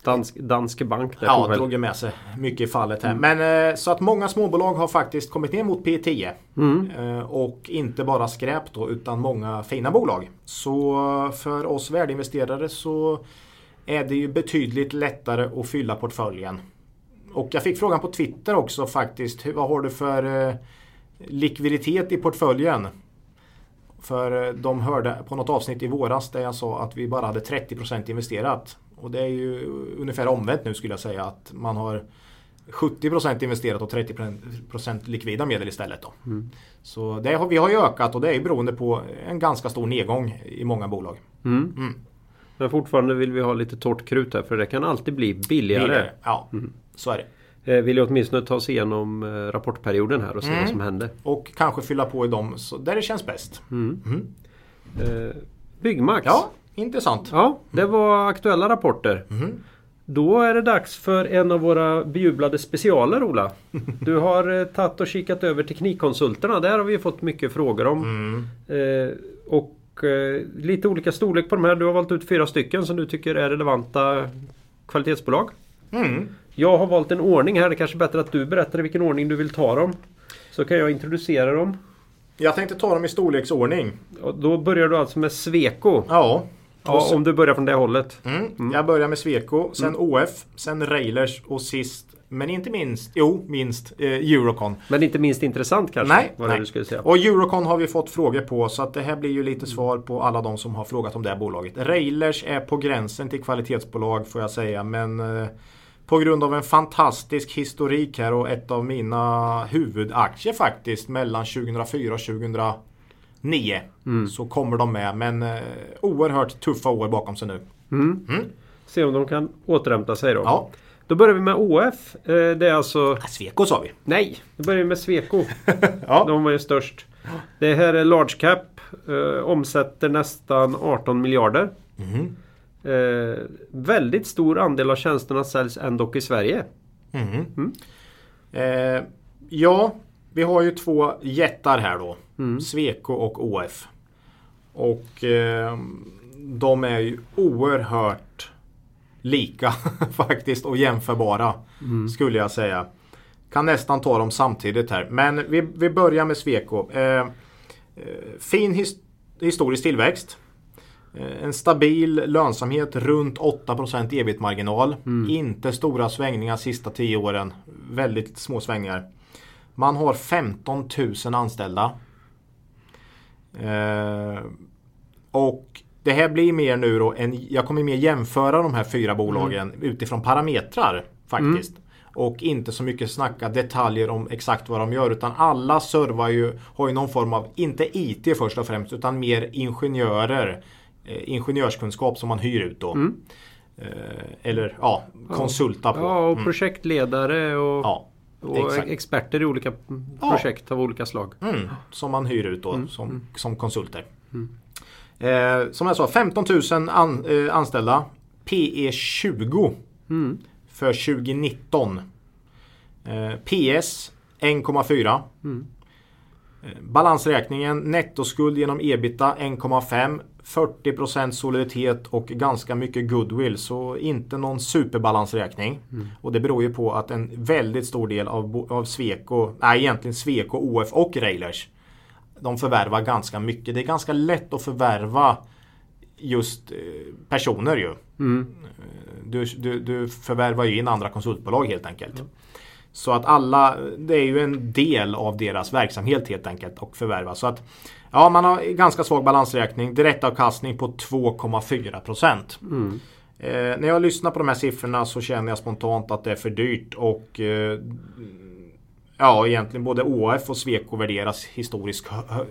Dansk, Danske Bank. Där ja, drog ju med sig mycket i fallet här. Mm. Men eh, så att många småbolag har faktiskt kommit ner mot P10. Mm. Eh, och inte bara skräp då utan många fina bolag. Så för oss värdeinvesterare så är det ju betydligt lättare att fylla portföljen. Och jag fick frågan på Twitter också faktiskt. Vad har du för eh, likviditet i portföljen? För de hörde på något avsnitt i våras där jag sa att vi bara hade 30% investerat. Och det är ju ungefär omvänt nu skulle jag säga att man har 70% investerat och 30% likvida medel istället. Då. Mm. Så det har, vi har ju ökat och det är beroende på en ganska stor nedgång i många bolag. Mm. Mm. Men fortfarande vill vi ha lite torrt krut här för det kan alltid bli billigare. billigare. Ja, mm. så är det. Eh, vill jag åtminstone ta oss igenom eh, rapportperioden här och se vad mm. som händer. Och kanske fylla på i dem där det känns bäst. Mm. Eh, Byggmax. Ja, Intressant. Ja, det var aktuella rapporter. Mm. Då är det dags för en av våra bejublade specialer Ola. Du har eh, tagit och kikat över Teknikkonsulterna. Där har vi fått mycket frågor om. Mm. Eh, och eh, lite olika storlek på de här. Du har valt ut fyra stycken som du tycker är relevanta kvalitetsbolag. Mm. Jag har valt en ordning här. Det är kanske är bättre att du berättar i vilken ordning du vill ta dem. Så kan jag introducera dem. Jag tänkte ta dem i storleksordning. Och då börjar du alltså med Sweco. Ja. Ja, om du börjar från det hållet. Mm. Mm. Jag börjar med Sweco, sen mm. OF, sen Railers och sist men inte minst, jo minst, eh, Eurocon. Men inte minst intressant kanske? Nej, nej. Du skulle säga. och Eurocon har vi fått frågor på så att det här blir ju lite svar på alla de som har frågat om det här bolaget. Railers är på gränsen till kvalitetsbolag får jag säga men eh, på grund av en fantastisk historik här och ett av mina huvudaktier faktiskt mellan 2004 och 2000 nio mm. så kommer de med. Men eh, oerhört tuffa år bakom sig nu. Mm. Mm. Se om de kan återhämta sig då. Ja. Då börjar vi med ÅF. Eh, det är alltså... Sweco sa vi. Nej, då börjar vi med Sweco. ja. De var ju störst. Det här är large cap. Eh, omsätter nästan 18 miljarder. Mm. Eh, väldigt stor andel av tjänsterna säljs ändå i Sverige. Mm. Mm. Eh, ja, vi har ju två jättar här då. Mm. Sweco och OF. Och eh, de är ju oerhört lika faktiskt och jämförbara. Mm. Skulle jag säga. Kan nästan ta dem samtidigt här. Men vi, vi börjar med Sweco. Eh, eh fin his, historisk tillväxt. Eh, en stabil lönsamhet runt 8% ebit-marginal. Mm. Inte stora svängningar sista 10 åren. Väldigt små svängningar. Man har 15 000 anställda. Eh, och det här blir mer nu då en, jag kommer mer jämföra de här fyra bolagen mm. utifrån parametrar faktiskt. Mm. Och inte så mycket snacka detaljer om exakt vad de gör utan alla servar ju, har ju någon form av, inte IT först och främst utan mer ingenjörer. Eh, ingenjörskunskap som man hyr ut då. Mm. Eh, eller ja, konsulta på. Ja, och mm. projektledare och ja. Och Exakt. experter i olika projekt ja. av olika slag. Mm, som man hyr ut då mm. som, mm. som konsulter. Mm. Eh, som jag sa, 15 000 an, eh, anställda. PE 20 mm. för 2019. Eh, PS 1,4. Mm. Eh, balansräkningen nettoskuld genom ebita 1,5 40% soliditet och ganska mycket goodwill. Så inte någon superbalansräkning. Mm. Och det beror ju på att en väldigt stor del av, av Sweco, nej egentligen Sweco, OF och Railers. De förvärvar ganska mycket. Det är ganska lätt att förvärva just eh, personer ju. Mm. Du, du, du förvärvar ju in andra konsultbolag helt enkelt. Så att alla, det är ju en del av deras verksamhet helt enkelt och förvärva. Så att ja, man har ganska svag balansräkning. Direktavkastning på 2,4 procent. Mm. Eh, när jag lyssnar på de här siffrorna så känner jag spontant att det är för dyrt och eh, Ja egentligen både ÅF och Sweco värderas historiskt,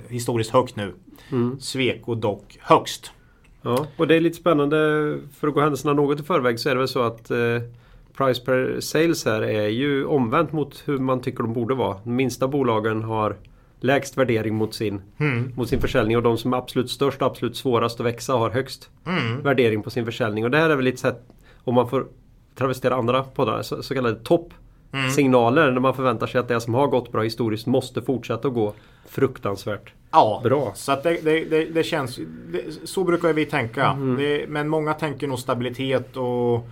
historiskt högt nu. Mm. Sweco dock högst. Ja, och det är lite spännande för att gå händelserna något i förväg så är det väl så att eh, Price per sales här är ju omvänt mot hur man tycker de borde vara. De minsta bolagen har lägst värdering mot sin, Mm. mot sin försäljning och de som är absolut störst och absolut svårast att växa har högst Mm. värdering på sin försäljning. Och det här är väl lite så att om man får travestera andra poddar, så, så kallade toppsignaler när man förväntar sig att det som har gått bra historiskt måste fortsätta att gå fruktansvärt. Ja, Bra. så att det, det, det, det känns Så brukar vi tänka. Mm. Men många tänker nog stabilitet och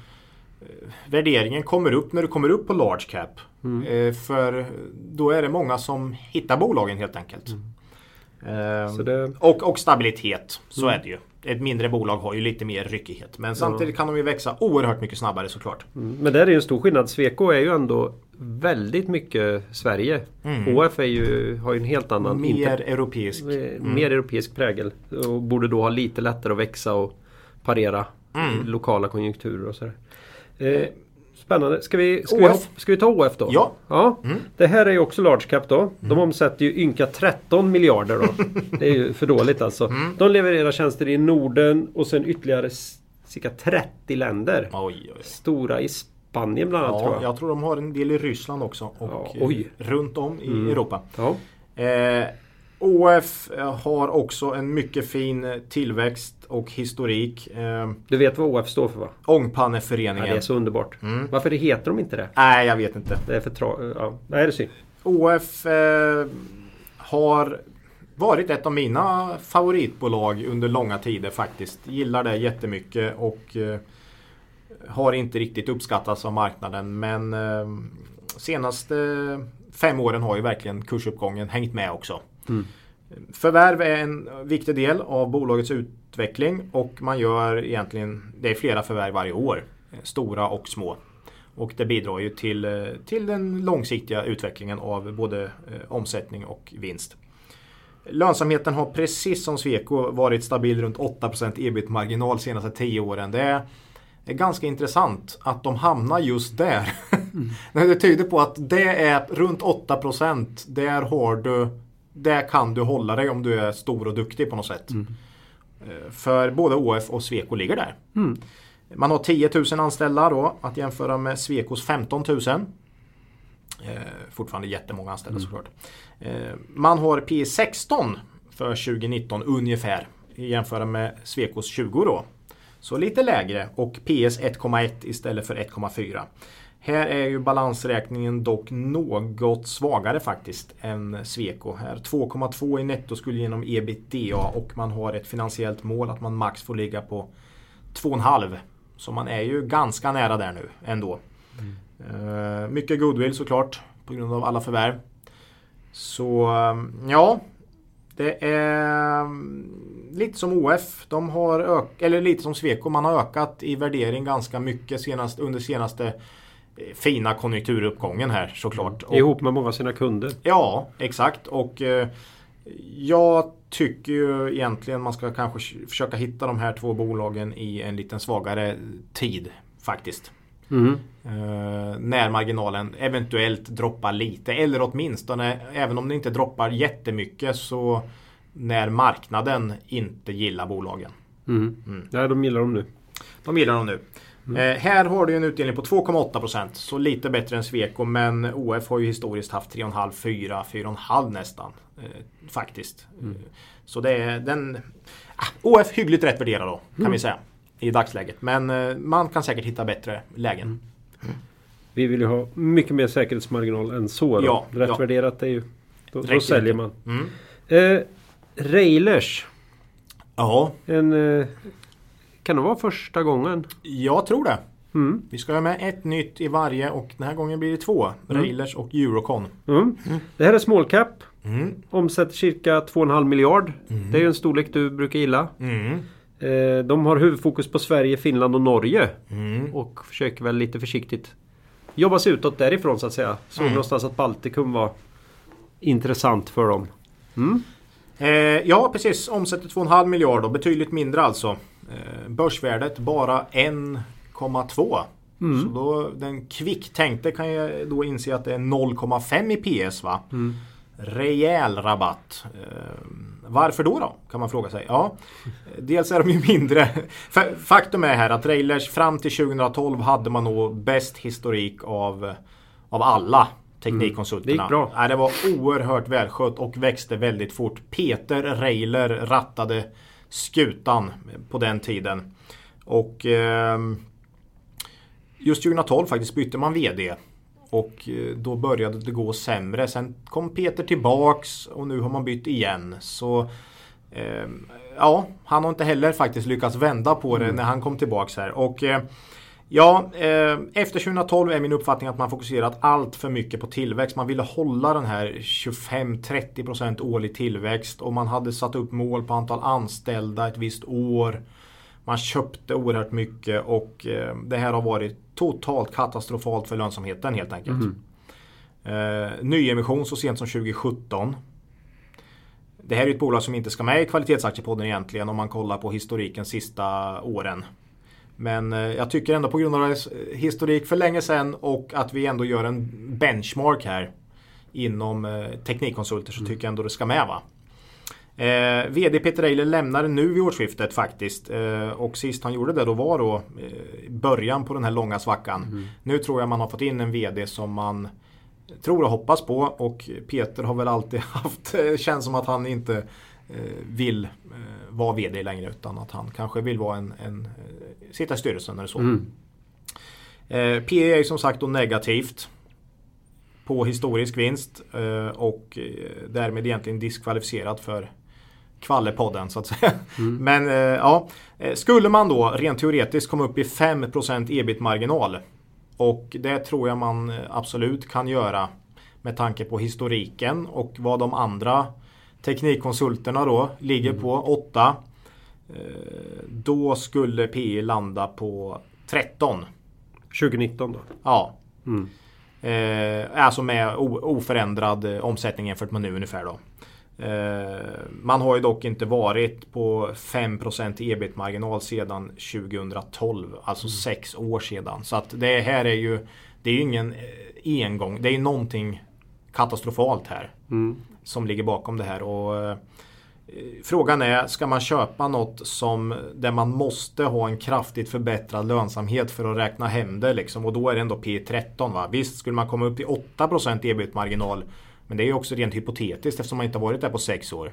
Värderingen kommer upp när du kommer upp på large cap. Mm. Eh, för då är det många som hittar bolagen helt enkelt. Eh, Mm. Så det- och, och stabilitet, så Mm. är det ju. Ett mindre bolag har ju lite mer ryckighet. Men samtidigt kan de ju växa oerhört mycket snabbare såklart. Mm, Men där är ju en stor skillnad. Sweco är ju ändå väldigt mycket Sverige. HF är ju, har ju en helt annan Mm. Mer inter- europeisk. eh, mer europeisk prägel. Och borde då ha lite lättare att växa och parera Mm. lokala konjunkturer och sådär. Eh, spännande. Ska vi, ska, vi, OF? hop- ska vi ta OF då? Ja. ja. Mm. Det här är ju också large cap då. De omsätter ju ynka 13 miljarder då. Det är ju för dåligt alltså. Mm. De levererar tjänster i Norden och sen ytterligare cirka 30 länder. Oj, oj. Stora i Spanien bland annat Ja, tror jag. jag tror de har en del i Ryssland också. Och Ja, eh, runt om i Mm. Europa. Ja. Eh, OF har också en mycket fin eh, tillväxt och historik. Eh, Du vet vad OF står för va? Ångpanneföreningen. Ja, det är så underbart. Mm. Varför heter de inte det? Nej, jag vet inte. Det är för tra... Ja, nej, det är synd. OF eh, har varit ett av mina favoritbolag under långa tider faktiskt. Gillar det jättemycket och eh, har inte riktigt uppskattats av marknaden. Men eh, senaste fem åren har ju verkligen kursuppgången hängt med också. Mm. Förvärv är en viktig del av bolagets utveckling och man gör egentligen, det är flera förvärv varje år. Stora och små. Och det bidrar ju till, till den långsiktiga utvecklingen av både eh, omsättning och vinst. Lönsamheten har precis som Sweco varit stabil runt 8% ebit-marginal senaste 10 åren. Det är, det är ganska intressant att de hamnar just där. det tyder på att det är runt 8% där har du där kan du hålla dig om du är stor och duktig på något sätt. Eh, För både ÅF och Sweco ligger där. Mm. Man har 10 000 anställda då att jämföra med Swecos 15 000. Eh, fortfarande jättemånga anställda såklart. Eh, man har P 16 för 2019 ungefär. Jämföra med Swecos 20 då. Så lite lägre och PS 1,1 istället för 1,4. Här är ju balansräkningen dock något svagare faktiskt än Sweco. Här 2,2 i nettoskuld genom ebitda och man har ett finansiellt mål att man max får ligga på 2,5. Så man är ju ganska nära där nu ändå. Eh, mycket goodwill såklart på grund av alla förvärv. Så eh, ja, det är mm, lite som OF. De har ök- eller lite som Sweco. Man har ökat i värdering ganska mycket senast, under senaste fina konjunkturuppgången här såklart. Och- Ihop med många av sina kunder. Ja, exakt. Och eh, jag tycker ju egentligen man ska kanske försöka hitta de här två bolagen i en liten svagare tid faktiskt. Mm. Eh, när marginalen eventuellt droppar lite eller åtminstone även om det inte droppar jättemycket så när marknaden inte gillar bolagen. Mm. Mm. Ja, de gillar dem nu. De gillar dem nu. Eh, här har du en utdelning på 2,8% så lite bättre än Sweco men OF har ju historiskt haft 3,5, 4, 4,5 nästan. Eh, faktiskt. Eh, Så det är den... Ah, OF hyggligt rätt värderad då kan vi säga. I dagsläget. Men eh, man kan säkert hitta bättre lägen. Vi vill ju ha mycket mer säkerhetsmarginal än så. Då. Ja, Rätt ja. värderat är ju... Då, då säljer man. Mm. Eh, Railers. Ja, En, eh, kan det vara första gången? jag tror det. Mm. Vi ska ha med ett nytt i varje och den här gången blir det två. Railers och Eurocon. Mm. Det här är small cap. Mm. Omsätter cirka 2,5 miljard. Det är ju en storlek du brukar gilla. Mm. Eh, de har huvudfokus på Sverige, Finland och Norge. Mm. Och försöker väl lite försiktigt jobba sig utåt därifrån så att säga. Såg Mm. någonstans att Baltikum var intressant för dem. Mm. Eh, ja precis, omsätter 2,5 miljarder, betydligt mindre alltså. Eh, börsvärdet bara 1,2. Mm. Så då, den kvicktänkte kan jag då inse att det är 0,5 i PS va. Mm. Rejäl rabatt. Eh, varför då då? Kan man fråga sig. Ja, dels är de ju mindre. Fa- Faktum är här att Railers fram till 2012 hade man nog bäst historik av, av alla teknikkonsulterna. Mm. Det gick bra. Nej, det var oerhört välskött och växte väldigt fort. Peter Reiler rattade skutan på den tiden. Och ehm, just 2012 faktiskt bytte man VD. Och eh, då började det gå sämre. Sen kom Peter tillbaks och nu har man bytt igen. Så ehm, ja, han har inte heller faktiskt lyckats vända på det när han kom tillbaks här. Och eh, Ja, eh, efter 2012 är min uppfattning att man fokuserat allt för mycket på tillväxt. Man ville hålla den här 25-30% årlig tillväxt och man hade satt upp mål på antal anställda ett visst år. Man köpte oerhört mycket och eh, det här har varit totalt katastrofalt för lönsamheten helt enkelt. Eh, nyemission så sent som 2017. Det här är ett bolag som inte ska med i kvalitetsaktiepodden egentligen om man kollar på historiken sista åren. Men eh, jag tycker ändå på grund av historik för länge sedan och att vi ändå gör en benchmark här inom eh, teknikkonsulter så tycker jag ändå det ska med va. Eh, VD Peter Eiler lämnar nu vid årsskiftet faktiskt. Eh, och sist han gjorde det då var då eh, början på den här långa svackan. Nu tror jag man har fått in en VD som man tror och hoppas på och Peter har väl alltid haft, eh, känns som att han inte vill eh, vara VD längre utan att han kanske vill vara en, en eh, sitta i styrelsen eller så. Mm. Eh, PE är som sagt då negativt på historisk vinst eh, och eh, därmed egentligen diskvalificerat för Kvallepodden så att säga. Men eh, ja, eh, skulle man då rent teoretiskt komma upp i 5% ebit-marginal och det tror jag man eh, absolut kan göra med tanke på historiken och vad de andra teknikkonsulterna då ligger på 8. Eh, Då skulle PE landa på 13. 2019 då. Ja. Mm. Eh, alltså med oförändrad omsättning jämfört med nu ungefär då. Eh, man har ju dock inte varit på 5% ebit-marginal sedan 2012. Alltså sex år sedan. Så att det här är ju Det är ju ingen engång. Det är ju någonting katastrofalt här. Mm. Som ligger bakom det här. Och, eh, Frågan är, ska man köpa något som där man måste ha en kraftigt förbättrad lönsamhet för att räkna hem det liksom? Och då är det ändå P13 va? Visst skulle man komma upp till 8% ebit-marginal men det är ju också rent hypotetiskt eftersom man inte varit där på sex år.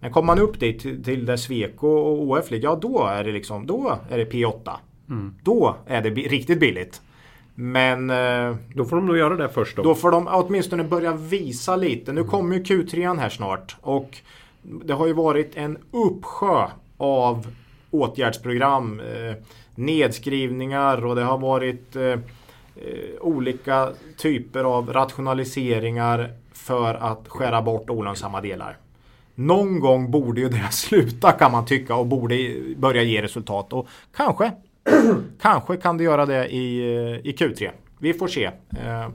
Men kommer man upp dit till, till där Sweco och OF ligger, ja då är det liksom, då är det P8. Då är det riktigt billigt. Men eh, Då får de nog göra det först då. då får de åtminstone börja visa lite. Nu kommer ju Q3 här snart. Och det har ju varit en uppsjö av åtgärdsprogram. Eh, nedskrivningar och det har varit eh, olika typer av rationaliseringar för att skära bort olönsamma delar. Någon gång borde ju det sluta kan man tycka och borde börja ge resultat. Och kanske, kanske kan det göra det i, eh, i Q3. Vi får se. Eh,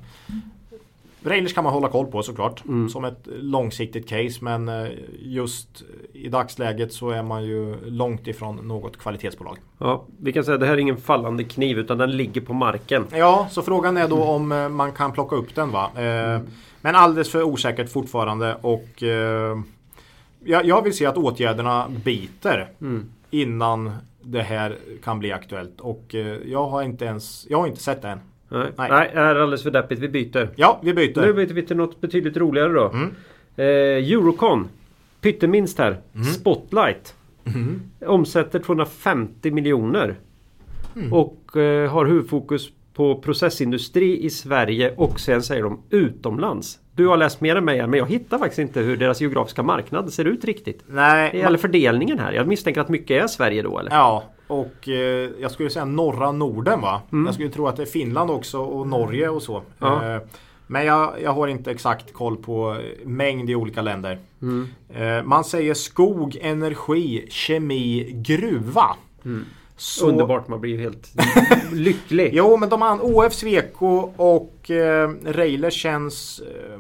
Railers kan man hålla koll på såklart. Som ett långsiktigt case. Men eh, just i dagsläget så är man ju långt ifrån något kvalitetsbolag. Ja, vi kan säga att det här är ingen fallande kniv utan den ligger på marken. Ja, så frågan är då om eh, man kan plocka upp den va. Eh, Men alldeles för osäkert fortfarande och jag, jag vill se att åtgärderna biter innan det här kan bli aktuellt. Och eh, jag har inte ens, jag har inte sett det än. Nej, Nej. Nej. det är alldeles för deppigt. Vi byter. Ja, vi byter. Nu byter vi till något betydligt roligare då. Mm. Eh, Eurocon. Pytteminst här. Mm. Spotlight. Omsätter 250 miljoner. Mm. Och eh, har huvudfokus på processindustri i Sverige och sen säger de utomlands. Du har läst mer än mig men jag hittar faktiskt inte hur deras geografiska marknad ser ut riktigt. Nej, Eller fördelningen här. Jag misstänker att mycket är Sverige då eller? Ja, och eh, jag skulle säga norra Norden va? Mm. Jag skulle tro att det är Finland också och Norge och så. Ja. Eh, Men jag, jag har inte exakt koll på eh, mängd i olika länder. Eh, man säger skog, energi, kemi, gruva. Så- Underbart, man blir ju helt lycklig. Jo, men de har OF, Sweco och eh, Reiler känns eh,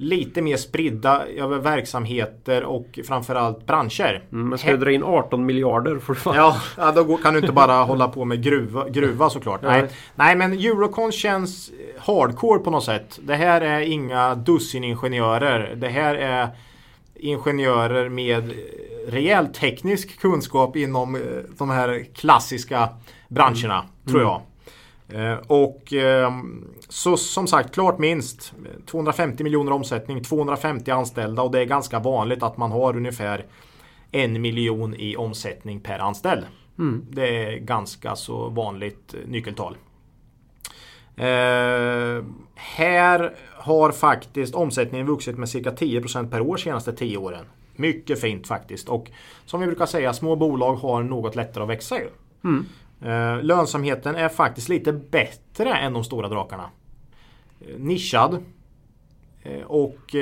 lite mer spridda över verksamheter och framförallt branscher. Mm, Man ska ju dra in 18 miljarder för fan. Ja, ja, då kan du inte bara hålla på med gruva, gruva såklart. Nej. Nej. Nej, men Eurocon känns hardcore på något sätt. Det här är inga dussiningenjörer. Det här är ingenjörer med rejäl teknisk kunskap inom eh, de här klassiska branscherna, tror jag. Eh, Och eh, så som sagt, klart minst 250 miljoner omsättning, 250 anställda och det är ganska vanligt att man har ungefär en miljon i omsättning per anställd. Det är ganska så vanligt nyckeltal. Eh, här har faktiskt omsättningen vuxit med cirka 10% per år senaste 10 åren. Mycket fint faktiskt. Och som vi brukar säga, små bolag har något lättare att växa ju. Eh, lönsamheten är faktiskt lite bättre än de stora drakarna. Eh, nischad. Eh, och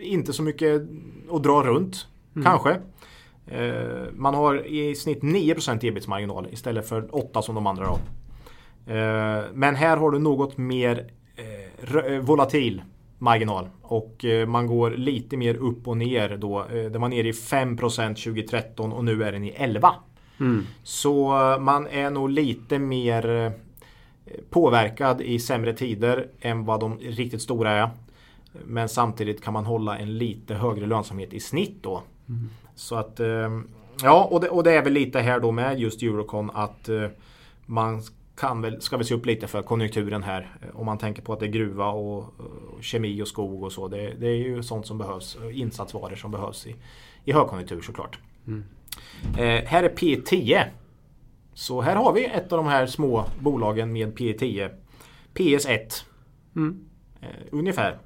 inte så mycket att dra runt. Kanske. Eh, man har i snitt 9% ebit-marginal istället för 8 som de andra då. Eh, men här har du något mer volatil marginal. Och eh, man går lite mer upp och ner då. Det var nere i 5% 2013 och nu är den i 11. Så eh, man är nog lite mer eh, påverkad i sämre tider än vad de riktigt stora är. Men samtidigt kan man hålla en lite högre lönsamhet i snitt då. Så att Ja och det, och det är väl lite här då med just Eurocon att man kan väl, ska väl se upp lite för konjunkturen här. eh, Om man tänker på att det är gruva och, kemi och skog och så. Det, det är ju sånt som behövs. och Insatsvaror som behövs i, i högkonjunktur såklart. Eh, här är P10. Så här har vi ett av de här små bolagen med P10. PS1. Eh, ungefär.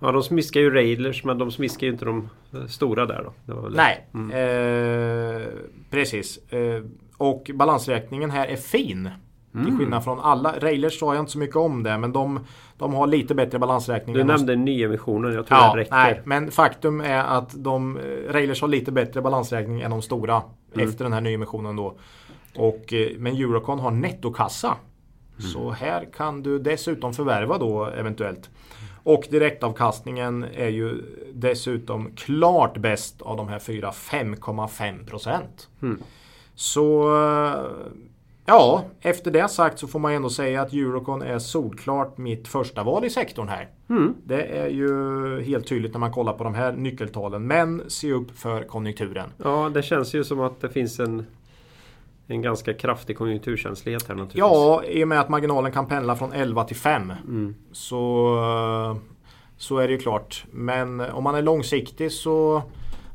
Ja, de smiskar ju Railers men de smiskar ju inte de eh, stora där då. Nej, eh, precis. Eh, och balansräkningen här är fin. Till skillnad från alla. Railers sa jag inte så mycket om det men de, de har lite bättre balansräkning. Du nämnde nyemissionen, jag tror Ja, det räcker. nej, men faktum är att de, eh, Railers har lite bättre balansräkning än de stora efter den här nyemissionen då. Och, eh, men Eurocon har nettokassa. Så här kan du dessutom förvärva då eventuellt. Och direktavkastningen är ju dessutom klart bäst av de här fyra, 5,5 procent. Så eh, ja, efter det sagt så får man ändå säga att Eurocon är solklart mitt första val i sektorn här. Det är ju helt tydligt när man kollar på de här nyckeltalen. Men se upp för konjunkturen. Ja, det känns ju som att det finns en, en ganska kraftig konjunkturkänslighet här naturligtvis. Ja, i och med att marginalen kan pendla från 11 till 5. Så, eh, så är det ju klart. Men om man är långsiktig så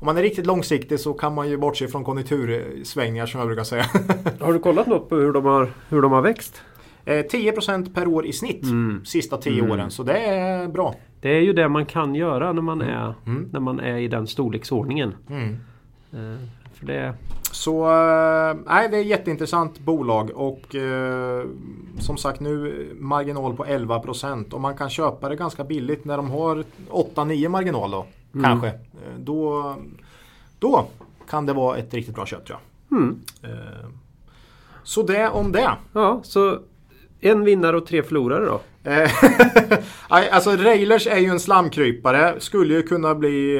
om man är riktigt långsiktig så kan man ju bortse från konjunktursvängningar som jag brukar säga. Har du kollat något på hur de har, hur de har växt? Eh, 10% per år i snitt sista 10 åren. Så det är bra. Det är ju det man kan göra när man, är, Mm. när man är i den storleksordningen. Eh, För det, Så eh, det är ett jätteintressant bolag och eh, som sagt nu marginal på 11% och man kan köpa det ganska billigt när de har 8-9 marginal då. Kanske. Eh, Då, då kan det vara ett riktigt bra köp tror jag. Eh, så det om det. ja, så en vinnare och tre förlorare då. Eh, alltså Railers är ju en slamkrypare. Skulle ju kunna bli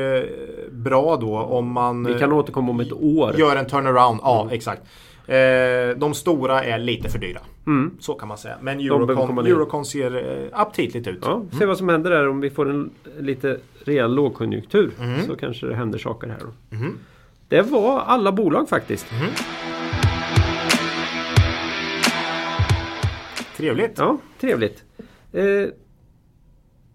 bra då om man Vi kan återkomma om ett år. gör en turnaround. Ja, exakt. Eh, de stora är lite för dyra. Så kan man säga. Men Eurocon. Eurocon ser eh, aptitligt ut. Ja, se vad som händer där om vi får en lite rejäl lågkonjunktur. Mm. Så kanske det händer saker här då. Det var alla bolag faktiskt. Mm. Trevligt. Ja, trevligt. Eh,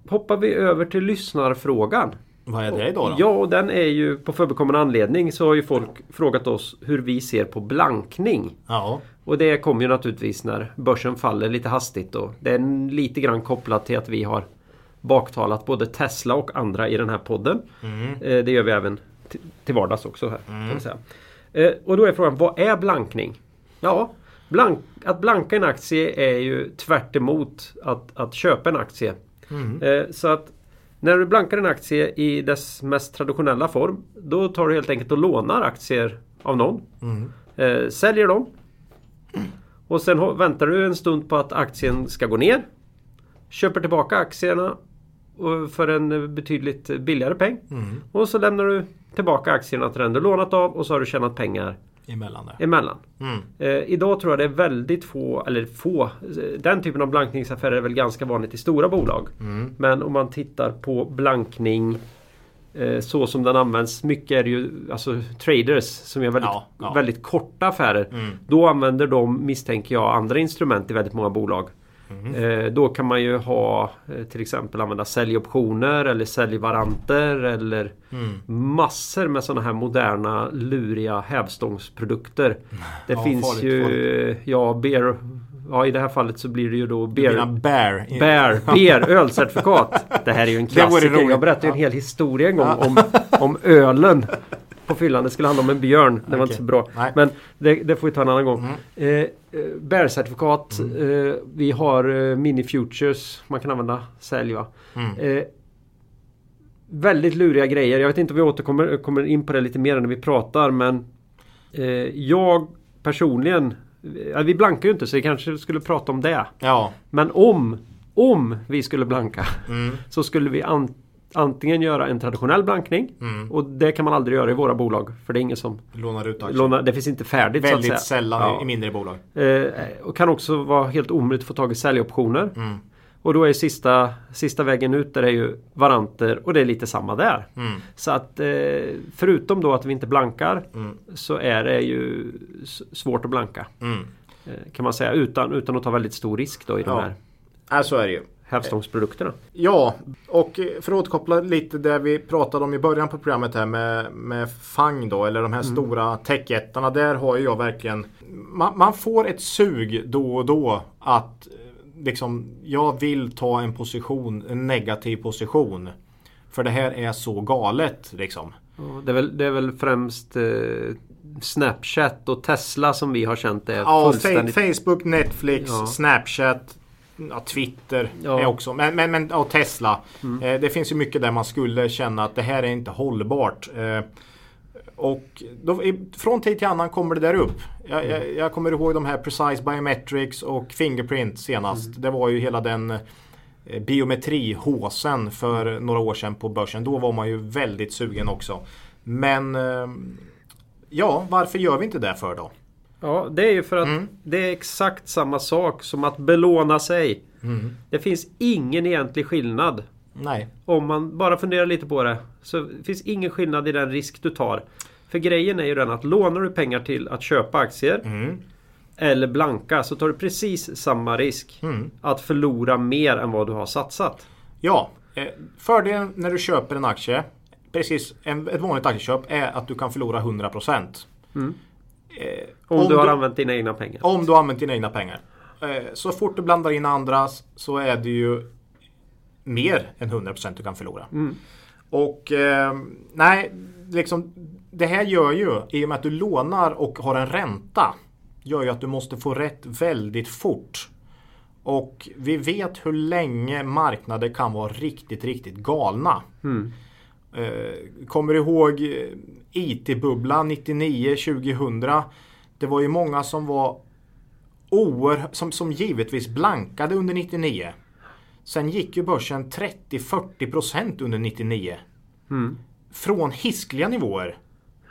hoppar vi över till lyssnarfrågan. Vad är det då? då? Ja, och den är ju på förekommande anledning så har ju folk frågat oss hur vi ser på blankning. Ja. Och det kommer ju naturligtvis när börsen faller lite hastigt och det är lite grann kopplat till att vi har baktalat både Tesla och andra i den här podden. Eh, det gör vi även till vardags också här. Kan man säga. Eh, och då är frågan, vad är blankning? Ja, blank, att blanka en aktie är ju tvärt emot att, att köpa en aktie. Eh, så att när du blankar en aktie i dess mest traditionella form Då tar du helt enkelt och lånar aktier av någon. Eh, säljer dem. Och sen väntar du en stund på att aktien ska gå ner. Köper tillbaka aktierna och för en eh, betydligt billigare peng. Och så lämnar du tillbaka aktierna till den du lånat av och så har du tjänat pengar Emellan där. emellan. Mm. Eh, idag tror jag det är väldigt få, eller få, eh, den typen av blankningsaffärer är väl ganska vanligt i stora bolag. Mm. Men om man tittar på blankning eh, så som den används. Mycket är det ju alltså traders som gör väldigt, Ja, ja. väldigt korta affärer. Mm. Då använder de, misstänker jag, andra instrument i väldigt många bolag. Mm. Då kan man ju ha eh, till exempel använda säljoptioner eller säljvaranter eller Mm. massor med sådana här moderna luriga hävstångsprodukter. Det Ja, finns farligt, ju, ja, beer, ja i det här fallet så blir det ju då beer, bear. bear, beer ölcertifikat. Det här är ju en klassiker. Jag berättade ju en hel historia en gång om, om ölen på fyllan. Det skulle handla om en björn. Det var inte så bra. Nej. Men det, det får vi ta en annan gång. Mm. Eh, eh, Bear-certifikat. Eh, vi har eh, mini-futures. Man kan använda sälj va. Mm. Eh, väldigt luriga grejer. Jag vet inte om vi återkommer kommer in på det lite mer när vi pratar men eh, jag personligen eh, Vi blankar ju inte så vi kanske skulle prata om det. Ja. Men om Om vi skulle blanka Mm. så skulle vi an, antingen göra en traditionell blankning Mm. och det kan man aldrig göra i våra bolag för det är ingen som Lånar ut aktier. lånar. Det finns inte färdigt Väldigt så att säga. sällan Ja. i mindre bolag. Eh, och kan också vara helt omöjligt att få tag i säljoptioner. Mm. Och då är sista, sista vägen ut där är ju varanter och det är lite samma där. Mm. Så att eh, förutom då att vi inte blankar Mm. så är det ju svårt att blanka. Mm. Eh, kan man säga utan, utan att ta väldigt stor risk då i de Ja. här Ja, så är det ju. Hävstångsprodukterna. Ja, och för att återkoppla lite det vi pratade om i början på programmet här med, med FANG då, eller de här stora techjättarna. Där har ju jag verkligen man, man får ett sug då och då att eh, liksom, jag vill ta en position, en negativ position. För det här är så galet liksom. Det är väl, det är väl främst eh, Snapchat och Tesla som vi har känt det Ja, fullständigt. Fa- Facebook, Netflix, Ja. Snapchat, ja, Twitter Ja. Mm. är också. Men, men, men och Tesla. Eh, det finns ju mycket där man skulle känna att det här är inte hållbart. Eh, och då, från tid till annan kommer det där upp. Jag, Mm. jag, jag kommer ihåg de här Precise Biometrics och Fingerprint senast. Mm. Det var ju hela den eh, biometri-håsen för några år sedan på börsen. Då var man ju väldigt sugen också. Men eh, ja, varför gör vi inte det för då? Ja, det är ju för att Mm. det är exakt samma sak som att belåna sig. Mm. Det finns ingen egentlig skillnad. Nej. Om man bara funderar lite på det. Så finns ingen skillnad i den risk du tar. För grejen är ju den att lånar du pengar till att köpa aktier Mm. eller blanka så tar du precis samma risk Mm. att förlora mer än vad du har satsat. Ja, eh, fördelen när du köper en aktie, precis ett vanligt aktieköp, är att du kan förlora 100%. Mm. Eh, Om, du har använt dina egna pengar. Om du har använt dina egna pengar. Eh, så fort du blandar in andras så är det ju mer än 100% du kan förlora. Mm. Och eh, nej, liksom, det här gör ju, i och med att du lånar och har en ränta, gör ju att du måste få rätt väldigt fort. Och vi vet hur länge marknader kan vara riktigt, riktigt galna. Mm. Eh, kommer ihåg eh, IT-bubblan 99-2000? Det var ju många som var oerhört, som, som givetvis blankade under 99. Sen gick ju börsen 30-40% under 99. Mm. Från hiskliga nivåer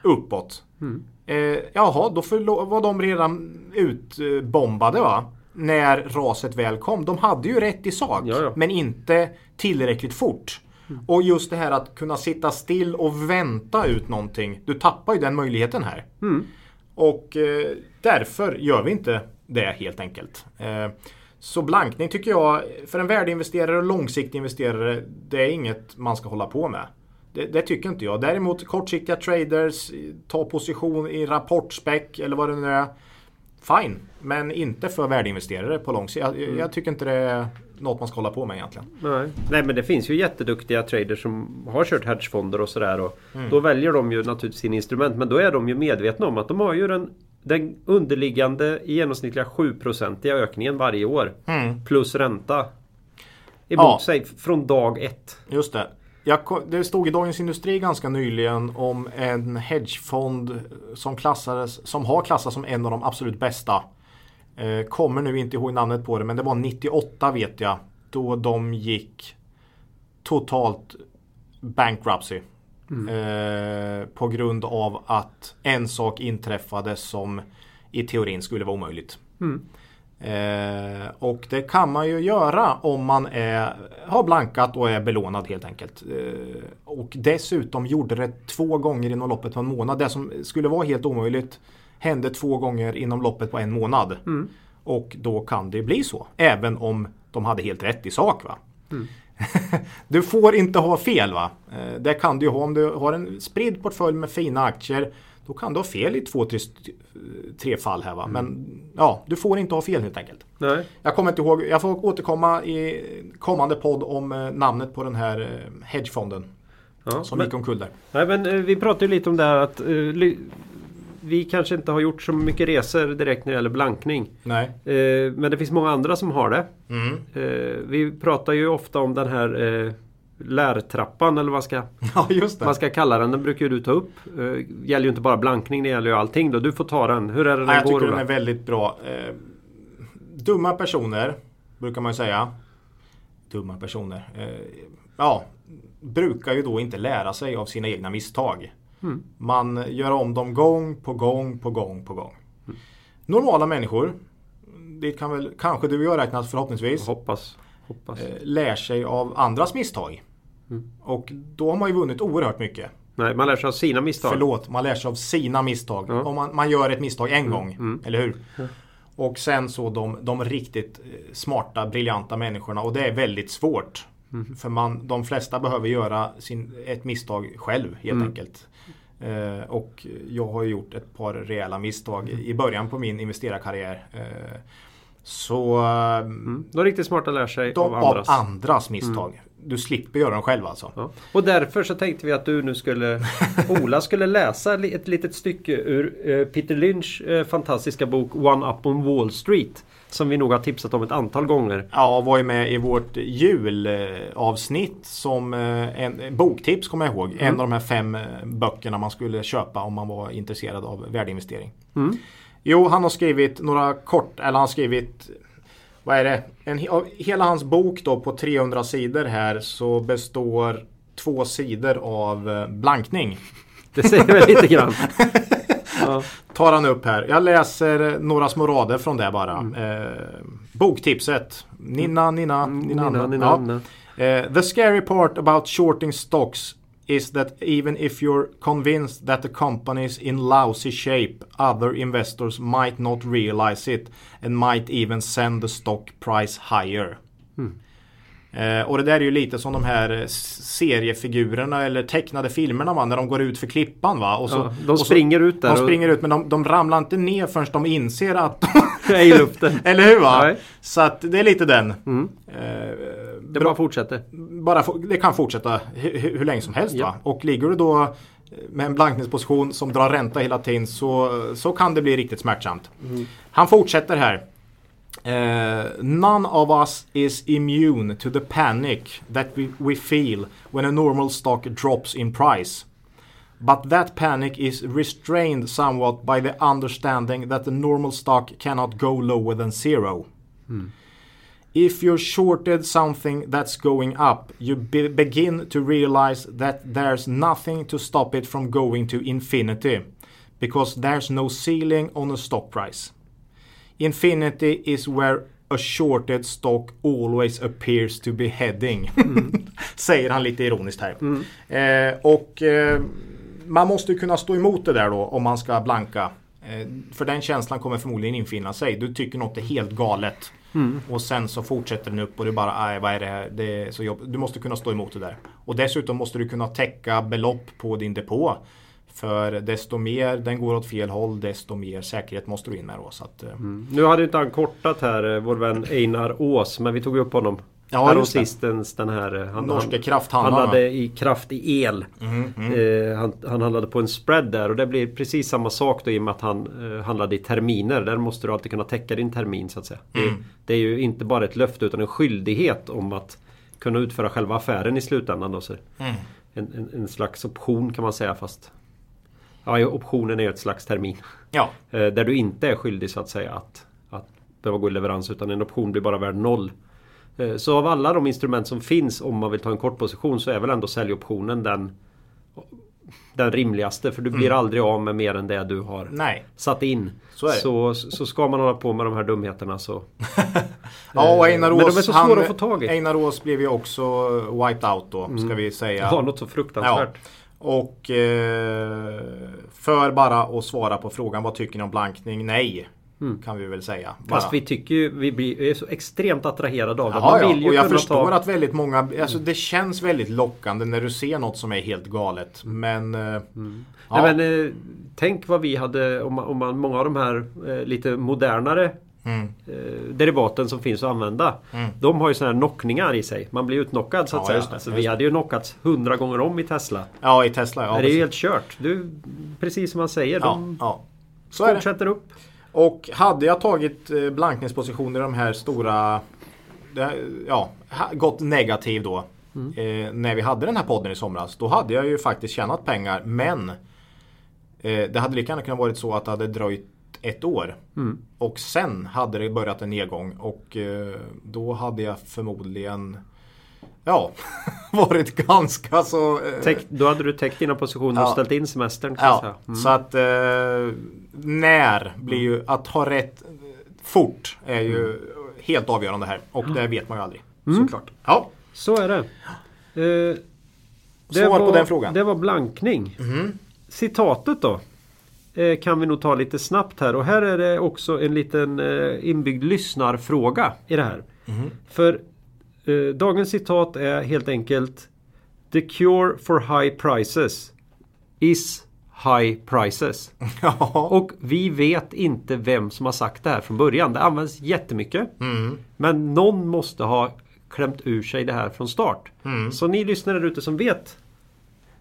uppåt. Mm. Eh, jaha, då var de redan utbombade va? När raset väl kom. De hade ju rätt i sak. Ja, ja. Men inte tillräckligt fort. Och just det här att kunna sitta still och vänta ut någonting. Du tappar ju den möjligheten här. Mm. Och eh, därför gör vi inte det helt enkelt. Eh, så blankning tycker jag, för en värdeinvesterare och långsiktig investerare, det är inget man ska hålla på med. Det, det tycker inte jag. Däremot kortsiktiga traders, ta position i rapportspec eller vad det nu är. Fine, men inte för värdeinvesterare på lång sikt. Jag, jag tycker inte det är något man ska hålla på med egentligen. Nej. Nej men det finns ju jätteduktiga traders som har kört hedgefonder och sådär. Och Mm. Då väljer de ju naturligtvis sin instrument. Men då är de ju medvetna om att de har ju den, den underliggande i genomsnittliga 7-procentiga ökningen varje år. Mm. Plus ränta. emot Ja. sig från dag ett. Just det. Jag, det stod i Dagens Industri ganska nyligen om en hedgefond som, klassades, som har klassats som en av de absolut bästa. Eh, kommer nu inte ihåg namnet på det men det var 98 vet jag. Då de gick totalt bankruptcy. Eh, på grund av att en sak inträffade som i teorin skulle vara omöjligt. Eh, och det kan man ju göra om man är, har blankat och är belånad helt enkelt. Eh, och dessutom gjorde det två gånger inom loppet på en månad. Det som skulle vara helt omöjligt hände två gånger inom loppet på en månad. Och då kan det bli så. Även om de hade helt rätt i sak. Va? du får inte ha fel va. Eh, Det kan du ju ha om du har en spridd portfölj med fina aktier. Då kan du ha fel i två, tre, tre fall här va. Men ja, du får inte ha fel helt enkelt. Nej. Jag kommer inte ihåg, jag får återkomma i kommande podd om eh, namnet på den här eh, hedgefonden. Ja, Som men, gick omkull där. nej, men eh, vi pratade ju lite om det här att eh, ly- vi kanske inte har gjort så mycket resor direkt när det gäller blankning. Nej. Eh, men det finns många andra som har det. Mm. Eh, vi pratar ju ofta om den här eh, lärtrappan eller vad ska, Ja det. man ska kalla den. Den brukar ju du ta upp. Eh, gäller ju inte bara blankning, det gäller ju allting då. Du får ta den. Hur är det den Ja, jag går tycker den är väldigt bra. Dumma personer brukar man säga. Dumma personer. Ja, brukar ju då inte lära sig av sina egna misstag. Man gör om dem gång på gång på gång på gång. Normala människor, dit kan väl kanske du och jag räknas förhoppningsvis, Hoppas. Hoppas. eh, lär sig av andras misstag. Och då har man ju vunnit oerhört mycket. Nej, man lär sig av sina misstag. Förlåt, man lär sig av sina misstag. Om man, man gör ett misstag en gång, mm. eller hur? Och sen så de, de riktigt eh, smarta, briljanta människorna. Och det är väldigt svårt. Mm. För man, de flesta behöver göra sin, ett misstag själv helt Mm. enkelt. Eh, och jag har gjort ett par rejäla misstag i början på min investerarkarriär. Eh, så Mm. De riktigt smarta lär sig de, av andras. av andras misstag. Du slipper göra dem själv alltså. Ja. Och därför så tänkte vi att du nu skulle Ola skulle läsa ett litet stycke ur eh, Peter Lynch eh, fantastiska bok One Up on Wall Street. Som vi nog har tipsat om ett antal gånger. Ja, var ju med i vårt julavsnitt som eh, en boktips kommer jag ihåg. En av de här fem eh, böckerna man skulle köpa om man var intresserad av värdeinvestering. Jo, han har skrivit några kort, eller han har skrivit vad är det? En, hela hans bok då på 300 sidor här så består två sidor av eh, blankning. Det säger väl lite grann. Ja. Tar han upp här. Jag läser några små rader från det bara. Eh, boktipset. Nina, Nina, Nina, Nina, Nina, Ja. Nina. Uh, the scary part about shorting stocks is that even if you're convinced that the company is in lousy shape, other investors might not realize it and might even send the stock price higher. Eh, och det där är ju lite som de här eh, seriefigurerna eller tecknade filmerna va, när de går ut för klippan va. Och så, Ja, de och så- springer ut där De och- springer ut men de, de ramlar inte ner förrän de inser att är i luften. Eller hur va? Nej. Så att det är lite den. Mm. Eh, Det bara fortsätter. bara det kan fortsätta hu- hu- hur länge som helst. Ja. Va? Och ligger du då med en blankningsposition som drar ränta hela tiden så, så kan det bli riktigt smärtsamt. Han fortsätter här. Eh, none of us is immune to the panic that we, we feel when a normal stock drops in price. But that panic is restrained somewhat by the understanding that the normal stock cannot go lower than zero. If you're shorted something that's going up, you be- begin to realize that there's nothing to stop it from going to infinity because there's no ceiling on a stock price. Infinity is where a shorted stock always appears to be heading. Säger han lite ironiskt här. Eh, och eh, man måste ju kunna stå emot det där då om man ska blanka. Eh, för den känslan kommer förmodligen infinna sig. Du tycker något är helt galet. Och sen så fortsätter den upp och du bara, nej vad är det här? Det är så jobb. Du måste kunna stå emot det där. Och dessutom måste du kunna täcka belopp på din depå. För desto mer den går åt fel håll desto mer säkerhet måste du in med då. Så att, eh, Nu hade inte han kortat här eh, vår vän Einar Ås men vi tog upp honom. Ja, just sistens den här eh, han, Norske han, krafthandlaren, Han va? i kraft i el. Mhm, Eh, han, han handlade på en spread där och det blir precis samma sak då i och med att han eh, handlade i terminer. Där måste du alltid kunna täcka din termin så att säga. Mm. Det, det är ju inte bara ett löfte utan en skyldighet om att kunna utföra själva affären i slutändan. Då, så Mm. en, en, en slags option kan man säga fast Ja, optionen är ett slags termin. Ja, Eh, där du inte är skyldig så att säga att, att behöva gå i leverans utan en option blir bara värd noll. Eh, så av alla de instrument som finns om man vill ta en kort position så är väl ändå säljoptionen den den rimligaste för du blir aldrig av med mer än det du har nej. satt in. Så det. Så, så ska man hålla på med de här dumheterna så Ja, och Einar Men de är så svåra att få tag i. Einar Rås blev ju också wiped out då, ska vi säga. Ja, något så fruktansvärt. Och eh, för bara att svara på frågan vad tycker ni om blankning? Nej. Kan vi väl säga. Bara. Fast vi tycker ju, vi blir, är så extremt attraherade av det. Ja, Man ja. och jag förstår ta... att väldigt många, alltså det känns väldigt lockande när du ser något som är helt galet. Men... eh, Ja, Nej, men, eh, tänk vad vi hade om man, om man många av de här eh, lite modernare mm, eh, derivaten som finns att använda. Mm. De har ju sådana här knockningar i sig. Man blir utknockad så att Ja, säga. det, så just vi hade ju knockats hundra gånger om i Tesla. ja, i Tesla. Ja, det är ju helt kört. Du, precis som man säger. ja, De ja. Så är det. fortsätter upp. Och hade jag tagit eh, blankningspositioner i de här stora Ja, gått negativ då eh, När vi hade den här podden i somras Då hade jag ju faktiskt tjänat pengar men Det hade lika gärna kunnat varit så att det hade dröjt ett år Mm. Och sen hade det börjat en nedgång och eh, då hade jag förmodligen Ja, varit ganska så eh, Täck, då hade du täckt dina positioner och Ja. ställt in semestern. Ja. Mm. så att eh, när blir ju att ha rätt eh, fort är ju helt avgörande här och det vet man ju aldrig. Mm. Såklart. Ja. Så är det. Eh, det Svar på var, den frågan. Det var blankning. Mhm. Citatet då? Eh, kan vi nog ta lite snabbt här. Och här är det också en liten eh, inbyggd lyssnarfråga i det här. Mhm. För eh, dagens citat är helt enkelt The cure for high prices is high prices. ja. Och vi vet inte vem som har sagt det här från början. Det används jättemycket. Mm. Men någon måste ha klämt ur sig det här från start. Mm. Så ni lyssnare ute som vet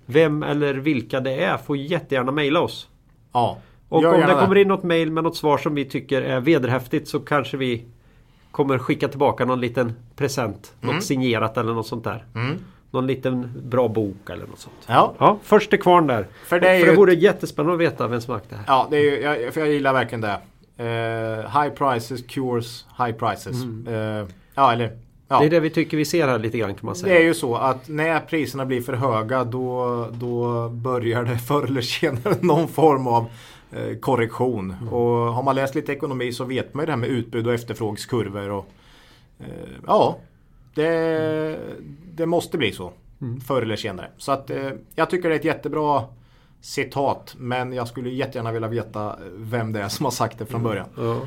vem eller vilka det är får jättegärna mejla oss. Ja. Och om det kommer in något mejl med något svar som vi tycker är vederhäftigt så kanske vi kommer skicka tillbaka någon liten present. Mm. Något signerat eller något sånt där. Mm. Någon liten bra bok eller något sånt. Ja. Ja, först till kvarn där. För det är För det vore jättespännande att veta vem som har sagt det här. Ja, det är ju, jag, för jag gillar verkligen det. Eh, high prices cures high prices. Eh, ja, eller ja. Mm. Det är det vi tycker vi ser här lite grann kan man säga. Det är ju så att när priserna blir för höga då, då börjar det förr eller senare någon form av eh, korrektion. Mm. Och har man läst lite ekonomi så vet man ju det här med utbud och efterfrågeskurvor. Och, eh, ja, det, det måste bli så. Mm. Förr eller senare. Så att eh, jag tycker det är ett jättebra citat. Men jag skulle jättegärna vilja veta vem det är som har sagt det från början. Ja.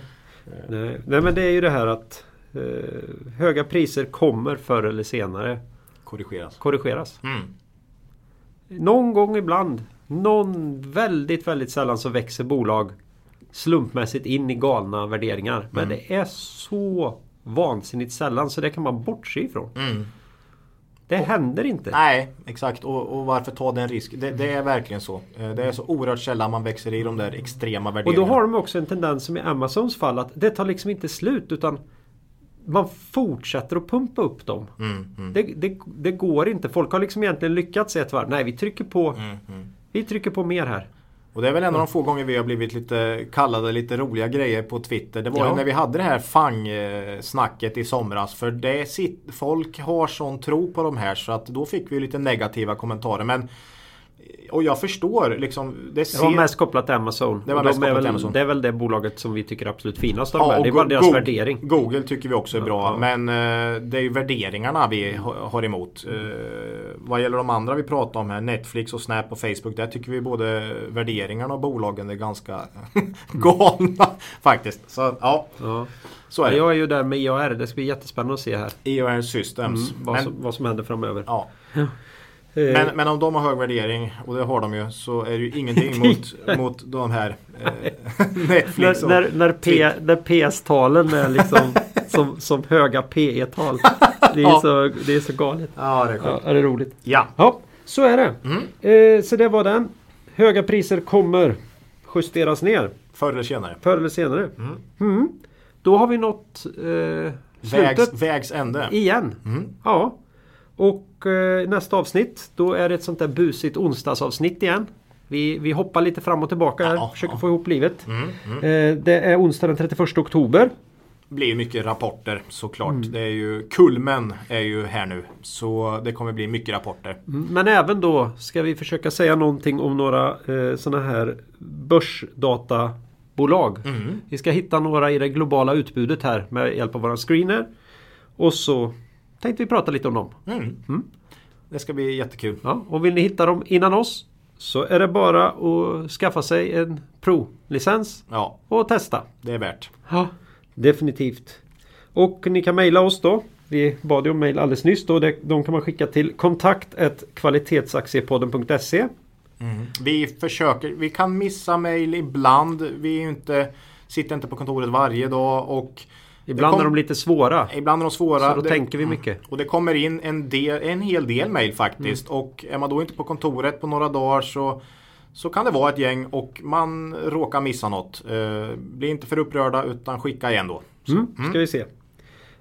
Nej. Nej men det är ju det här att eh, höga priser kommer förr eller senare Korrigeras. korrigeras. Mm. Någon gång ibland, någon väldigt väldigt sällan så växer bolag slumpmässigt in i galna värderingar. Men Mm. det är så vansinnigt sällan så det kan man bortse ifrån. Mm. Det händer inte. Nej, exakt. Och, och varför ta den risken? Det, det är verkligen så. Eh, Det är så oerhört sällan man växer i de där extrema Och värderingarna. då har de också en tendens som i Amazons fall att det tar liksom inte slut utan man fortsätter att pumpa upp dem. Mm, mm, Det, det, det går inte. Folk har liksom egentligen lyckats ett varv. Nej, vi trycker på, mm, mm. vi trycker på mer här. Och det är väl en av de få gånger vi har blivit lite kallade lite roliga grejer på Twitter. Det var Ja. ju när vi hade det här FANG-snacket i somras. För det sit, folk har sån tro på de här så att då fick vi lite negativa kommentarer. Men och jag förstår liksom. Det Det ser, var mest kopplat till Amazon. Det var mest de är kopplat till väl, Amazon. Det är väl det bolaget som vi tycker är absolut finast av Ja, Det är bara deras Go- värdering. Google tycker vi också är bra. Ja. Men eh, det är ju värderingarna vi ha- har emot. Eh, vad gäller de andra vi pratar om här, Netflix och Snap och Facebook. Där tycker vi både värderingarna och bolagen är ganska galna faktiskt. Så ja, Ja. så är det. Jag är ju där med IAR. Det ska bli jättespännande att se här. EOR Systems. Mm, vad, men, som, vad som händer framöver. ja. Eh, men, men om de har hög värdering, och det har de ju, så är det ju ingenting mot, mot de här eh, Netflix och när, när, P, när PS-talen är liksom som, som höga PE-tal. Det är, Ja. så, det är så galet. Ja, det är Ja, sjukt. är det roligt? Ja. Ja, så är det. Mm. Eh, så det var den. Höga priser kommer justeras ner. Förr eller senare. Förr eller senare. Mm. Mm. Då har vi nått eh, Vägs, slutet vägs ände. igen. Mm. Ja. Och eh, nästa avsnitt då är det ett sånt där busigt onsdagsavsnitt igen. Vi, vi hoppar lite fram och tillbaka här, Ja, försöker ja. få ihop livet. Mm, mm. Eh, det är onsdag den 31 oktober. blir ju mycket rapporter såklart. Mm. Det är ju Kulmen är ju här nu. Så det kommer bli mycket rapporter. Mm, Men även då ska vi försöka säga någonting om några eh, sådana här börsdatabolag. Mm. Vi ska hitta några i det globala utbudet här med hjälp av våran screener. Och så tänkte vi prata lite om dem. Mm. Det ska bli jättekul. Ja, och vill ni hitta dem innan oss så är det bara att skaffa sig en Pro-licens Ja, och testa. det är värt. Ja, definitivt. Och ni kan mejla oss då. Vi bad ju om mejl alldeles nyss då. De kan man skicka till kontakt kvalitetsaktiepodden.se Vi försöker, vi kan missa mail ibland. Vi inte, sitter inte på kontoret varje dag och Ibland kom- är de lite svåra. Ibland är de svåra. Så då Det- tänker vi mycket. Och det kommer in en, del, en hel del mail faktiskt. Mm. Och är man då inte på kontoret på några dagar så, så kan det vara ett gäng och man råkar missa något. Eh, bli inte för upprörda utan skicka igen då. Mm, ska vi se.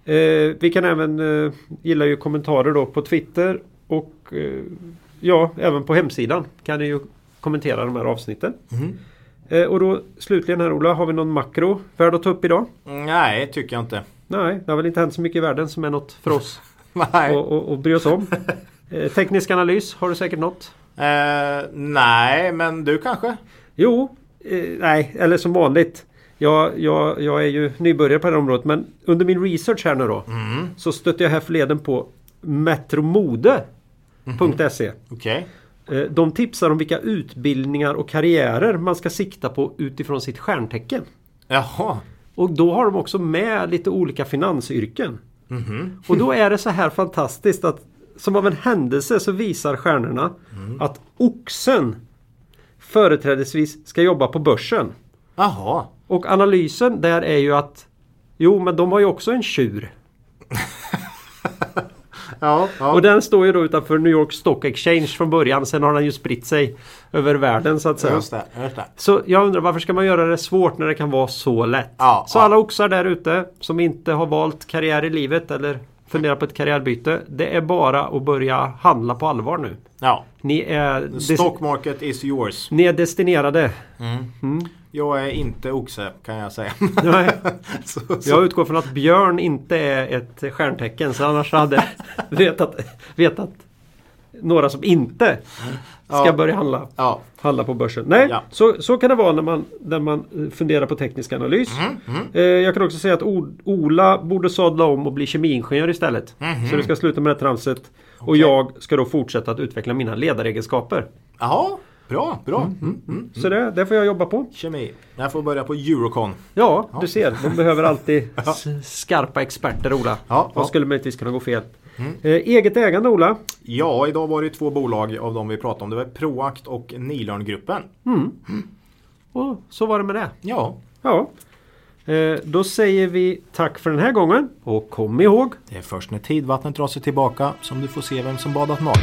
Eh, vi kan även eh, gilla ju kommentarer då på Twitter och eh, ja, även på hemsidan kan ni ju kommentera de här avsnitten. Mm. Eh, och då slutligen här Ola, har vi någon makro värd att ta upp idag? Nej, tycker jag inte. Nej, det har väl inte hänt så mycket i världen som är något för oss Nej. att och, och bry oss om. Eh, teknisk analys, har du säkert något? Eh, nej, men du kanske? Jo, eh, nej, eller som vanligt. Jag, jag, jag är ju nybörjare på det här området men under min research här nu då Mm. så stötte jag här förleden på metromode.se. Okej. Eh, De tipsar om vilka utbildningar och karriärer man ska sikta på utifrån sitt stjärntecken. Jaha. Och då har de också med lite olika finansyrken. Mhm. Och då är det så här fantastiskt att som av en händelse så visar stjärnorna att oxen företrädesvis ska jobba på börsen. Jaha. Och analysen där är ju att Jo men de har ju också en tjur. Ja, ja. Och den står ju då utanför New York Stock Exchange från början. Sen har den ju spritt sig över världen så att säga. Just det, just det. Så jag undrar varför ska man göra det svårt när det kan vara så lätt? Ja, så alla oxar där ute som inte har valt karriär i livet eller funderar på ett karriärbyte. Det är bara att börja handla på allvar nu. Ja. Ni är, stock market is yours. ni är destinerade. Jag är inte oxe kan jag säga. Nej, så, så. jag utgår från att björn inte är ett stjärntecken. Så annars hade jag vetat, vetat några som inte ska Ja. börja handla. Ja. handla på börsen. Nej, Ja. så, så kan det vara när man, när man eh, funderar på teknisk analys. Mm, Eh, jag kan också säga att o, Ola borde sadla om och bli kemiingenjör istället. Mhm. Så du ska sluta med det här tramset. Och jag ska då fortsätta att utveckla mina ledaregenskaper. Jaha, bra, bra. Mm. Så det, det får jag jobba på. Kemi. Jag får börja på Eurocon. Ja, du ser. De behöver alltid s- skarpa experter Ola. Ja, Vad ja. skulle möjligtvis kunna gå fel? Eh, eget ägande Ola. Ja, idag var det två bolag av de vi pratade om. Det var Proact och Nilörngruppen. Och så var det med det. Ja, Ja. Eh, då säger vi tack för den här gången. Och kom ihåg. det är först när tidvattnet drar sig tillbaka som du får se vem som badat naken.